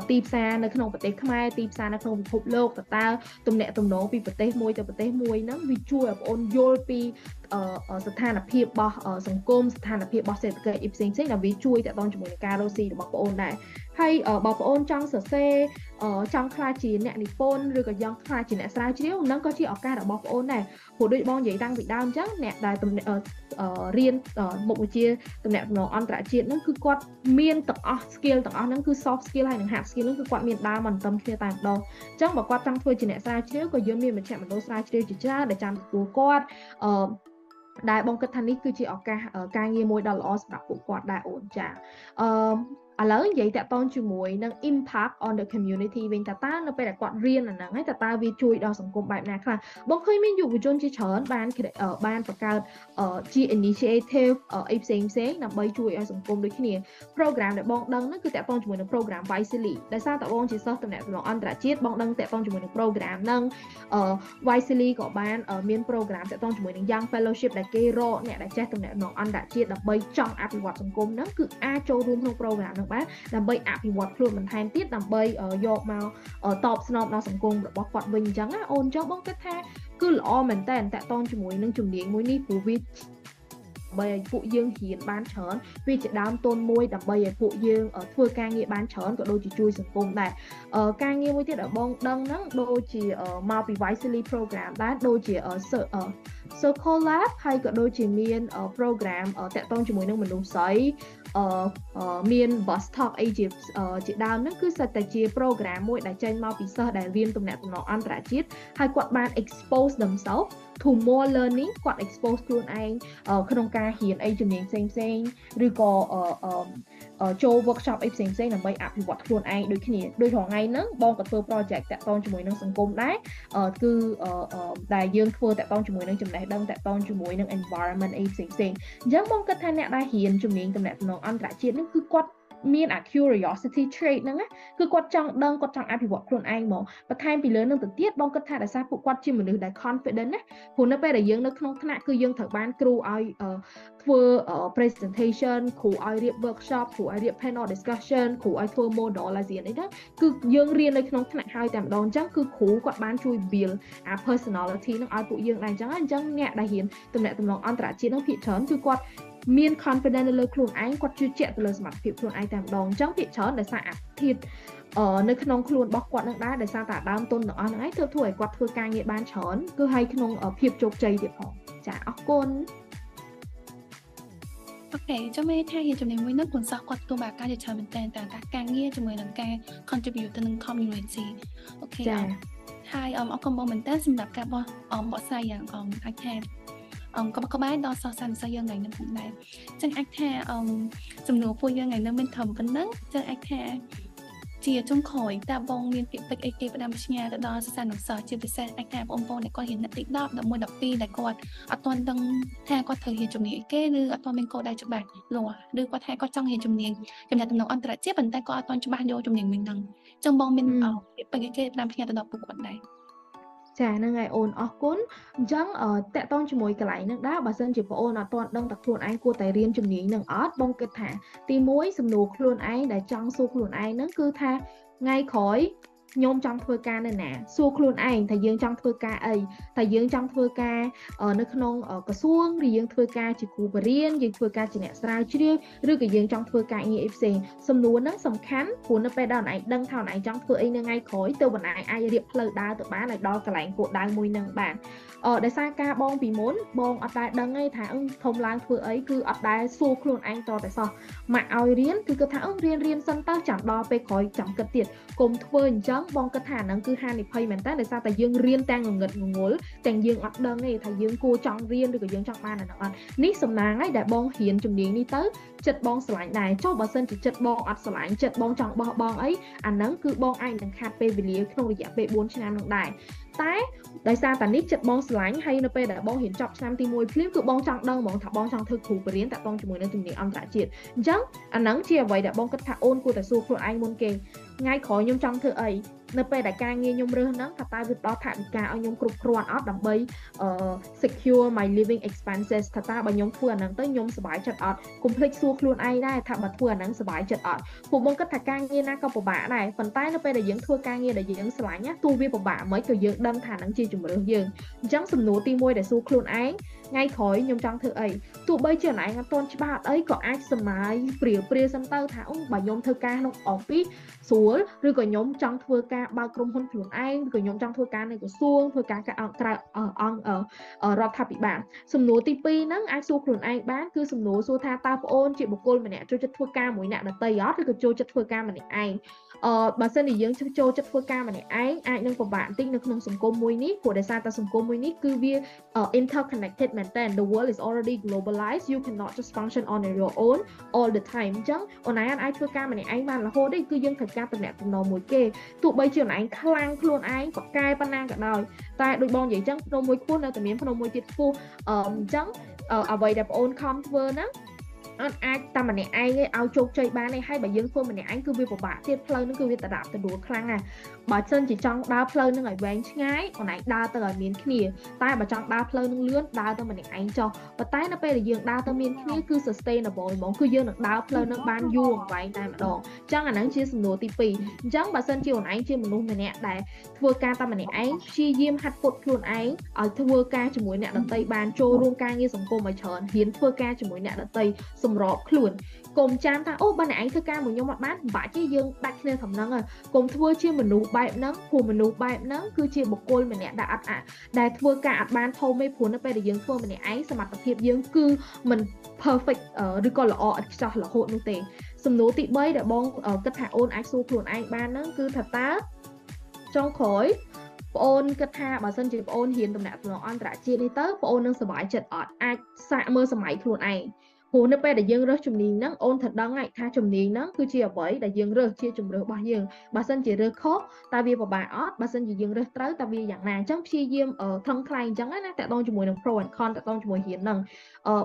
ទីផ្សារនៅក្នុងប្រទេសខ្មែរទីផ្សារនៅក្នុងពិភពលោកតើតើទំនាក់ទំនងពីប្រទេសមួយទៅប្រទេសមួយហ្នឹងវាជួយឲ្យបងអូនយល់ពីស្ថានភាពរបស់សង្គមស្ថានភាពរបស់សេដ្ឋកិច្ចអីផ្សេងផ្សេងដែលវាជួយតកតងជាមួយនឹងការរកស៊ីរបស់បងអូនដែរហើយបើបងអូនចង់សរសេរ ចង់ខ្លាចជាអ្នកនិពន្ធឬក៏ចង់ខ្លាចជាអ្នកស្រាវជ្រាវហ្នឹងក៏ជាឱកាសរបស់បងអូនដែរព្រោះដូចបងនិយាយតាំងពីដើមអញ្ចឹងអ្នកដែលរៀនមុខវិជ្ជាតំណែងអន្តរជាតិហ្នឹងគឺគាត់មានទាំងអស់ skill ទាំងអស់ហ្នឹងគឺ soft skill ហើយនិង hard skill ហ្នឹងគឺគាត់មានដើមមិនតំគ្នាតែម្ដងអញ្ចឹងបើគាត់ចង់ធ្វើជាអ្នកស្រាវជ្រាវក៏យើងមានមជ្ឈមណ្ឌលស្រាវជ្រាវជាច្រើនដែលចាំទទួលគាត់អឺដែលបងគិតថានេះគឺជាឱកាសការងារមួយដ៏ល្អសម្រាប់ពួកគាត់ដែរអូនចាអឺ ឥឡូវនិយាយតាក់ទងជាមួយនឹង impact on the community វិញតើតើនៅពេលដែលគាត់រៀនអាហ្នឹងហើយតើតើវាជួយដល់សង្គមបែបណាខ្លះបងឃើញមានយុវជនជាច្រើនបានបានបង្កើតជា initiative អីផ្សេងផ្សេងដើម្បីជួយឲ្យសង្គមដូចគ្នា program ដែលបងដឹងហ្នឹងគឺតាក់ទងជាមួយនឹង program Wisely ដោយសារតបងជាសិស្សតំណែងអន្តរជាតិបងដឹងតាក់ទងជាមួយនឹង program ហ្នឹង Wisely ក៏បានមាន program តាក់ទងជាមួយនឹង Young Fellowship ដែលគេរកអ្នកដែលចេះតំណែងអន្តរជាតិដើម្បីចង់អភិវឌ្ឍសង្គមហ្នឹងគឺអាចចូលរួមក្នុង program ហ្នឹងបានដើម្បីអភិវឌ្ឍខ្លួនបន្ថែមទៀតដើម្បីយកមកតបស្នងដល់សង្គមរបស់គាត់វិញអញ្ចឹងណាអូនចុះបងគិតថាគឺល្អមែនតើតកតងជាមួយនឹងជំនាញមួយនេះព្រោះវាដើម្បីឲ្យពួកយើងរៀនបានច្រើនវាជាដើមទុនមួយដើម្បីឲ្យពួកយើងធ្វើការងារបានច្រើនក៏ដូចជាជួយសង្គមដែរការងារមួយទៀតដែលបងដឹងហ្នឹងដូចជាមកពី Wisely program ដែរដូចជា Circle Lab ហើយក៏ដូចជាមាន program តាក់ទងជាមួយនឹងមនុស្សស្រី អឺមាន bus talk អីជាជាដើមហ្នឹងគឺសិតតែជា program មួយដែលចេញមកពីសិស្សដែលរៀនទំនាក់ទំនងអន្តរជាតិហើយគាត់បាន expose themselves to more learning គាត់ expose ខ្លួនឯងក្នុងការរៀនអីជំនាញផ្សេងផ្សេងឬក៏ ចូល workshop អីផ្សេងផ្សេងដើម្បីអភិវឌ្ឍខ្លួនឯងដូចគ្នាដូចរាល់ថ្ងៃហ្នឹងបងក៏ធ្វើ project តាក់ទងជាមួយនឹងសង្គមដែរគឺដែលយើងធ្វើតាក់ទងជាមួយនឹងចំណេះដឹងតាក់ទងជាមួយនឹង environment អីផ្សេងផ្សេងអញ្ចឹងបងគិតថាអ្នកដែលរៀនជំនាញតំណែងអន្តរជាតិហ្នឹងគឺគាត់ មានអា curiosity trait ហ្នឹងណាគឺគាត់ចង់ដឹងគាត់ចង់អភិវឌ្ឍខ្លួនឯងមកបន្ថែមពីលើនឹងទៅទៀតបងគិតថាដោយសារពួកគាត់ជាមនុស្សដែល confident ណាព្រោះនៅពេលដែលយើងនៅក្នុងថ្នាក់គឺយើងត្រូវបានគ្រូឲ្យធ្វើ presentation គ្រូឲ្យរៀប workshop គ្រូឲ្យរៀប panel discussion គ្រូឲ្យធ្វើ model អាស៊ានអីហ្នឹងគឺយើងរៀននៅក្នុងថ្នាក់ហើយតែម្ដងអញ្ចឹងគឺគ្រូគាត់បានជួយ build អា personality ហ្នឹងឲ្យពួកយើងដែរអញ្ចឹងអញ្ចឹងអ្នកដែលរៀនតំណែងតំណងអន្តរជាតិហ្នឹងភាគច្រើនគឺគាត់ មាន confidence នៅលើខ្លួនឯងគាត់ជឿជាក់ទៅលើសមត្ថភាពខ្លួនឯងតែម្ដងអញ្ចឹងភាគច្រើនដោយសារអាធិធនៅក្នុងខ្លួនរបស់គាត់នឹងដែរដោយសារតែដើមទុនទាំងអស់ហ្នឹងឯងធ្វើធ្វើឲ្យគាត់ធ្វើការងារបានច្រើនគឺឲ្យក្នុងភាពជោគជ័យទៀតផងចាអរគុណអូខេចាំមើលថាជាចំណេញមួយនោះគូនសោះគាត់ទទួលបានការជាច្រើនមែនតើតែការងារជាមួយនឹងការ contribute ទៅនឹង community អូខេចាហើយអរគុណបងមែនតើសម្រាប់ការបោះបកស្រាយយ៉ាងអាចថាអង្គ ក៏ក្បែរដល់សិស្សសានិសិស្សយើងថ្ងៃនេះផងដែរអញ្ចឹងអាចថាអឺសំណួរពួកយើងថ្ងៃនេះមានត្រឹមប៉ុណ្្នឹងអញ្ចឹងអាចថាជាចុងក្រោយតើបងមានពាក្យពេចន៍អីគេផ្ដាំផ្ញើទៅដល់សិស្សានុសិស្សជាពិសេសអាចថាបងប្អូនដែលគាត់រៀនអ្នកទី10 11 12ដែលគាត់អត់ទាន់ដឹងថាគាត់ត្រូវរៀនជំនាញអីគេឬអត់ទាន់មានគោលដៅច្បាស់លាស់ឬគាត់ថាគាត់ចង់រៀនជំនាញចំណាត់តំណងអន្តរជាតិប៉ុន្តែគាត់អត់ទាន់ច្បាស់យកជំនាញមួយហ្នឹងអញ្ចឹងបងមានពាក្យពេចន៍អីគេផ្ដាំផ្ញើទៅដល់ពួកគាត់ដែរ ចាហ្នឹងហើយអូនអរគុណអញ្ចឹងតកតងជាមួយកន្លែងហ្នឹងដែរបើសិនជាបងអូនអត់ទាន់ដឹងតែខ្លួនឯងគួរតែរៀនជំនាញហ្នឹងអត់បងគិតថាទី1សំណួរខ្លួនឯងដែលចង់សួរខ្លួនឯងហ្នឹងគឺថាថ្ងៃក្រោយ ខ្ញុំចង់ធ្វើការនៅណាសួរខ្លួនឯងថាយើងចង់ធ្វើការអីថាយើងចង់ធ្វើការនៅក្នុងក្រសួងឬយើងធ្វើការជាគ្រូបរិញ្ញាយើងធ្វើការជាអ្នកស្រាវជ្រាវឬក៏យើងចង់ធ្វើការងារអីផ្សេងសំណួរហ្នឹងសំខាន់ព្រោះនៅពេលដែលឯងដឹងថាឯងចង់ធ្វើអីនៅថ្ងៃក្រោយទៅបណ្ដាឯងអាចរៀបផ្លូវដើរទៅបានឲ្យដល់កន្លែងគោលដៅមួយហ្នឹងបានអឺដោយសារការបងពីមុនបងអត់ដែលដឹងទេថាអឺធំឡើងធ្វើអីគឺអត់ដែលសួរខ្លួនឯងតតែសោះមកឲ្យរៀនគឺគាត់ថាអឺរៀនរៀនសិនទៅចាំដល់ពេលក្រោយចាំគិតទៀតកុំធ្វើអញ្ចឹងបងគិតថាហ្នឹងគឺហានិភ័យមែនតើដោយសារតែយើងរៀនទាំងងងឹតងងល់ទាំងយើងអត់ដឹងទេថាយើងគួរចង់រៀនឬក៏យើងចង់បានអាហ្នឹងអត់នេះសំណាងហើយដែលបងរៀនជំនាញនេះទៅចិត្តបងស្រឡាញ់ដែរចុះបើសិនជាចិត្តបងអត់ស្រឡាញ់ចិត្តបងចង់បោះបង់អីអាហ្នឹងគឺបងអាចនឹងខាត់ពេលវេលាក្នុងរយៈពេល4ឆ្នាំនោះដែរតែដោយសារតានេះចិត្តបងស្រឡាញ់ហើយនៅពេលដែលបងរៀនចប់ឆ្នាំទី1ភ្លាមគឺបងចង់ដឹងហ្មងថាបងចង់ធ្វើគ្រូបរិញ្ញាតាក់ទងជាមួយនឹងជំនាញអន្តរជាតិអញ្ចឹងអាហ្នឹងជាអ្វីដែលបងគិតថាអូនគួរតែសួរខ្លួនឯងមុនគេ ថ្ងៃក្រោយខ្ញុំចង់ធ្វើអីនៅពេលដែលការងារខ្ញុំរើសហ្នឹងថាតើវាផ្ដល់ថវិកាឲ្យខ្ញុំគ្រប់គ្រាន់អត់ដើម្បី secure my living expenses ថាតើបើខ្ញុំធ្វើអាហ្នឹងទៅខ្ញុំសប្បាយចិត្តអត់កុំភ្លេចសួរខ្លួនឯងដែរថាបើធ្វើអាហ្នឹងសប្បាយចិត្តអត់ពួកបងគិតថាការងារណាក៏ពិបាកដែរប៉ុន្តែនៅពេលដែលយើងធ្វើការងារដែលយើងស្រឡាញ់ណាទោះវាពិបាកមិនក៏យើងដឹងថាហ្នឹងជាជំរឿសយើងអញ្ចឹងសំណួរទី1ដែលសួរខ្លួនឯង ថ្ងៃក្រោយខ្ញុំចង់ធ្វើអីទោះបីជាអនឯងអត់ទាន់ច្បាស់អីក៏អាចសម័យព្រាព្រាសិនទៅថាអូបើខ្ញុំធ្វើការក្នុង office ស្រួលឬក៏ខ្ញុំចង់ធ្វើការបើកក្រុមហ៊ុនខ្លួនឯងឬក៏ខ្ញុំចង់ធ្វើការនៅក្រសួងធ្វើការក្រៅអង្គរដ្ឋាភិបាលសំណួរទី2ហ្នឹងអាចសួរខ្លួនឯងបានគឺសំណួរសួរថាតើប្អូនជាបុគ្គលម្នាក់ចូលចិត្តធ្វើការមួយអ្នកដទៃអត់ឬក៏ចូលចិត្តធ្វើការម្នាក់ឯង អឺបើសិនជាយើងចូលចិត្តធ្វើការម្នាក់ឯងអាចនឹងពិបាកបន្តិចនៅក្នុងសង្គមមួយនេះព្រោះដោយសារតែសង្គមមួយនេះគឺវា interconnected មែនតើ the world is already globalized you cannot just function on your own all the time អញ្ចឹងអូនឯងអាចធ្វើការម្នាក់ឯងបានរហូតទេគឺយើងត្រូវការតំណែងតំណងមួយគេទោះបីជាអូនឯងខ្លាំងខ្លួនឯងក៏កែប៉ុណ្ណាក៏ដោយតែដូចបងនិយាយអញ្ចឹងភ្នំមួយខ្ពស់នៅតែមានភ្នំមួយទៀតខ្ពស់អញ្ចឹងអ្វីដែលបងអូនខំធ្វើហ្នឹង អត់អាចតែម្នាក់ឯងឲ្យជោគជ័យបានទេហើយបើយើងធ្វើម្នាក់ឯងគឺវាពិបាកទៀតផ្លូវហ្នឹងគឺវាតដាក់ទៅដួលខ្លាំងណាស់បើសិនជាចង់ដើរផ្លូវហ្នឹងឲ្យវែងឆ្ងាយខ្លួនឯងដើរទៅឲ្យមានគ្នា តែបើចង់ដើរផ្លូវហ្នឹងលឿនដើរទៅម្នាក់ឯងចុះប៉ុន្តែនៅពេលដែលយើងដើរទៅមានគ្នាគឺ sustainable ហ្មងគឺយើងនឹងដើរផ្លូវហ្នឹងបានយូរអង្វែងតែម្ដងអញ្ចឹងអាហ្នឹងជាសំណួរទី2អញ្ចឹងបើសិនជាខ្លួនឯងជាមនុស្សម្នាក់ដែលធ្វើការតែម្នាក់ឯងព្យាយាមហាត់ពុតខ្លួនឯងឲ្យធ្វើការជាមួយអ្នកដទៃបានចូលរួមការងារសង្គមឲ្យច្រើនហ៊ានធ្វើការជាមួយអ្នកដទៃសម្របខ្លួនកុំចាំថាអូបើអ្នកឯងធ្វើការមួយខ្ញុំអត់បានពិបាកទេយើងដាច់គ្នាត្រឹមហ្នឹងកុំធ្វើជាមនុស្សបែបហ្នឹងព្រោះមនុស្សបែបហ្នឹងគឺជាបុគ្គលម្នាក់ដែលអត់ដែលធ្វើការអត់បានធំទេព្រោះនៅពេលដែលយើងធ្វើម្នាក់ឯងសមត្ថភាពយើងគឺមិន perfect ឬក៏ល្អឥតខ្ចោះរហូតនោះទេសំណួរទី3ដែលបងគិតថាអូនអាចសួរខ្លួនឯងបានហ្នឹងគឺថាតើចុងក្រោយប្អូនគិតថាបើសិនជាប្អូនហ៊ានតំណាក់តំណងអន្តរជាតិនេះទៅប្អូននឹងសុបាយចិត្តអត់អាចសាកមើលសម័យខ្លួនឯង ព្រោះនៅពេលដែលយើងរើសជំនាញហ្នឹងអូនត្រូវដឹងហើយថាជំនាញហ្នឹងគឺជាអ្វីដែលយើងរើសជាជំរឿរបស់យើងបើសិនជារើសខុសតើវាពិបាកអត់បើសិនជាយើងរើសត្រូវតើវាយ៉ាងណាអញ្ចឹងព្យាយាមថងថ្លៃអញ្ចឹងណាតកតងជាមួយនឹង pro and con តកតងជាមួយរៀនហ្នឹង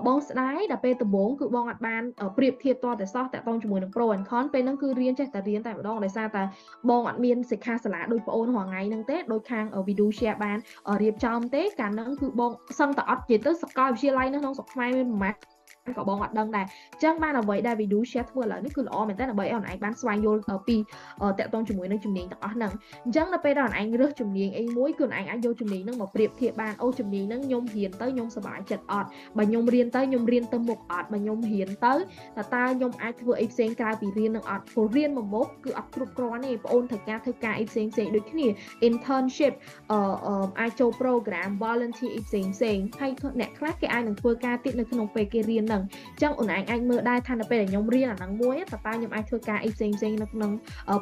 បងស្ដាយដល់ពេលដំបូងគឺបងអត់បានប្រៀបធៀបតតែសោះតកតងជាមួយនឹង pro and con ពេលហ្នឹងគឺរៀនចេះតែរៀនតែម្ដងដោយសារតែបងអត់មានសិក្ខាសាលាដូចបងអូនរាល់ថ្ងៃហ្នឹងទេដូចខាង video share បានរៀបចំទេកាលហ្នឹងគឺបងសឹងតែអត់និយាយទៅសកលវិទ្យាល័យនៅក្នុងស្រុកខ្មែរមានប្រមាណ ក៏បងអត់ដឹងដែរអញ្ចឹងបានអ្វីដែល video share ធ្វើឥឡូវនេះគឺល្អមែនតើដើម្បីឲ្យអូនឯងបានស្វែងយល់ពីតកតងជាមួយនឹងជំនាញទាំងអស់ហ្នឹងអញ្ចឹងនៅពេលដែលអូនឯងរើសជំនាញអីមួយគឺអូនឯងអាចយកជំនាញហ្នឹងមកប្រៀបធៀបបានអូជំនាញហ្នឹងខ្ញុំរៀនទៅខ្ញុំសប្បាយចិត្តអត់បើខ្ញុំរៀនទៅខ្ញុំរៀនទៅមុខអត់បើខ្ញុំរៀនទៅតើតើខ្ញុំអាចធ្វើអីផ្សេងក្រៅពីរៀននឹងអត់ព្រោះរៀនមួយមុខគឺអត់គ្រប់គ្រាន់ទេបងអូនត្រូវការធ្វើការអីផ្សេងផ្សេងដូចគ្នា internship អឺអាចចូល program volunteer អីផ្សេងផ្សេងហើយអ្នកខ្លះគេអាចនឹងធ្វើការទៀតនៅក្នុងពេលគេរៀនហ្នឹងអញ្ចឹងអូនឯងអាចមើលដែរថានៅពេលដែលខ្ញុំរៀនអាហ្នឹងមួយតើតើខ្ញុំអាចធ្វើការអីផ្សេងផ្សេងនៅក្នុង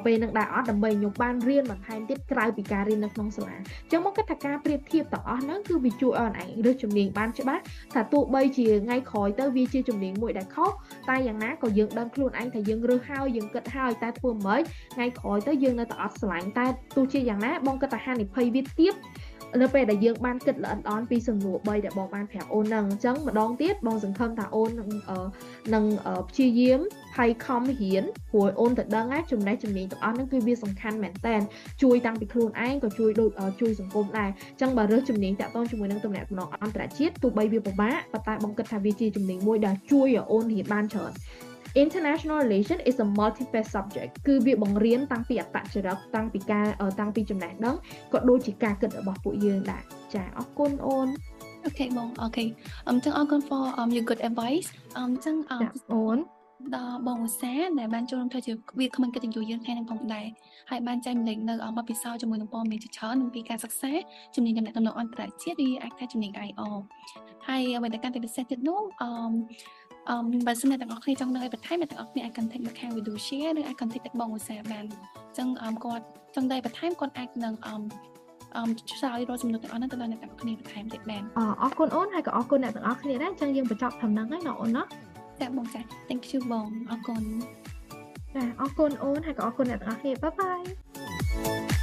ពេលហ្នឹងដែរអត់ដើម្បីខ្ញុំបានរៀនបន្ថែមទៀតក្រៅពីការរៀននៅក្នុងសាលាអញ្ចឹងមកគិតថាការប្រៀបធៀបទាំងអស់ហ្នឹងគឺវាជួយឲ្យអូនឯងរើសជំនាញបានច្បាស់ថាទោះបីជាថ្ងៃក្រោយទៅវាជាជំនាញមួយដែលខុសតែយ៉ាងណាក៏យើងដឹងខ្លួនឯងថាយើងរើសហើយយើងគិតហើយតែធ្វើមិនថ្ងៃក្រោយទៅយើងនៅតែអត់ស្រឡាញ់តែទោះជាយ៉ាងណាបងគិតថាហានិភ័យវាទៀត នៅពេលដែលយើងបានគិតល្អិតល្អន់ពីសំណួរ3ដែលបងបានប្រាប់អូនហ្នឹងអញ្ចឹងម្ដងទៀតបងសង្ឃឹមថាអូននឹងនឹងព្យាយាមហើយខំរៀនព្រោះអូនទៅដឹងណាចំណេះជំនាញទាំងអស់ហ្នឹងគឺវាសំខាន់មែនតើជួយតាំងពីខ្លួនឯងក៏ជួយដូចជួយសង្គមដែរអញ្ចឹងបើរើសជំនាញតាក់ទងជាមួយនឹងតំណែងអន្តរជាតិទោះបីវាពិបាកប៉ុន្តែបងគិតថាវាជាជំនាញមួយដែលជួយឲ្យអូនរៀនបានច្រើន international relation is a multi-phase subject គឺវាបង្រៀនតាំងពីអត្តចរិតតាំងពីការតាំងពីចំណេះដឹងក៏ដូចជាការគិតរបស់ពួកយើងដែរចាអរគុណអូនokay បង okay អញ្ចឹងអរគុណ for um your good advice អញ្ចឹងអរគុណដល់បងឧស្សាហ៍ដែលបានចូលរួមធ្វើជាវាគ្មិនកិត្តិយសយើងថ្ងៃនេះផងដែរហើយបានចែករំលែកនូវបទពិសោធន៍ជាមួយនឹងព័ត៌មានជាច្រើននិងពីការសិក្សាជំនាញទំនាក់ទំនងអន្តរជាតិឬអាចថាជំនាញ IR ហើយអ្វីដែលកាន់តែពិសេសទៀតនោះអឺ អឺបើសិនអ្នកទាំងអស់គ្នាចង់ដឹងឲ្យបន្ថែមអ្នកទាំងអស់គ្នាអាច contact មកខាង video share ឬអាច contact បងឧស្សាហ៍បានអញ្ចឹងអឺគាត់ចង់ដឹងបន្ថែមគាត់អាចនឹងអឺអមឆ្លើយរាល់សំណួរទាំងអស់ហ្នឹងទៅដល់អ្នកទាំងអស់គ្នាបន្ថែមទៀតបានអរគុណអូនហើយក៏អរគុណអ្នកទាំងអស់គ្នាដែរអញ្ចឹងយើងបញ្ចប់ត្រឹមហ្នឹងហើយណាអូនណាចាបងចា thank you បងអរគុណចាអរគុណអូនហើយក៏អរគុណអ្នកទាំងអស់គ្នាបាយបាយ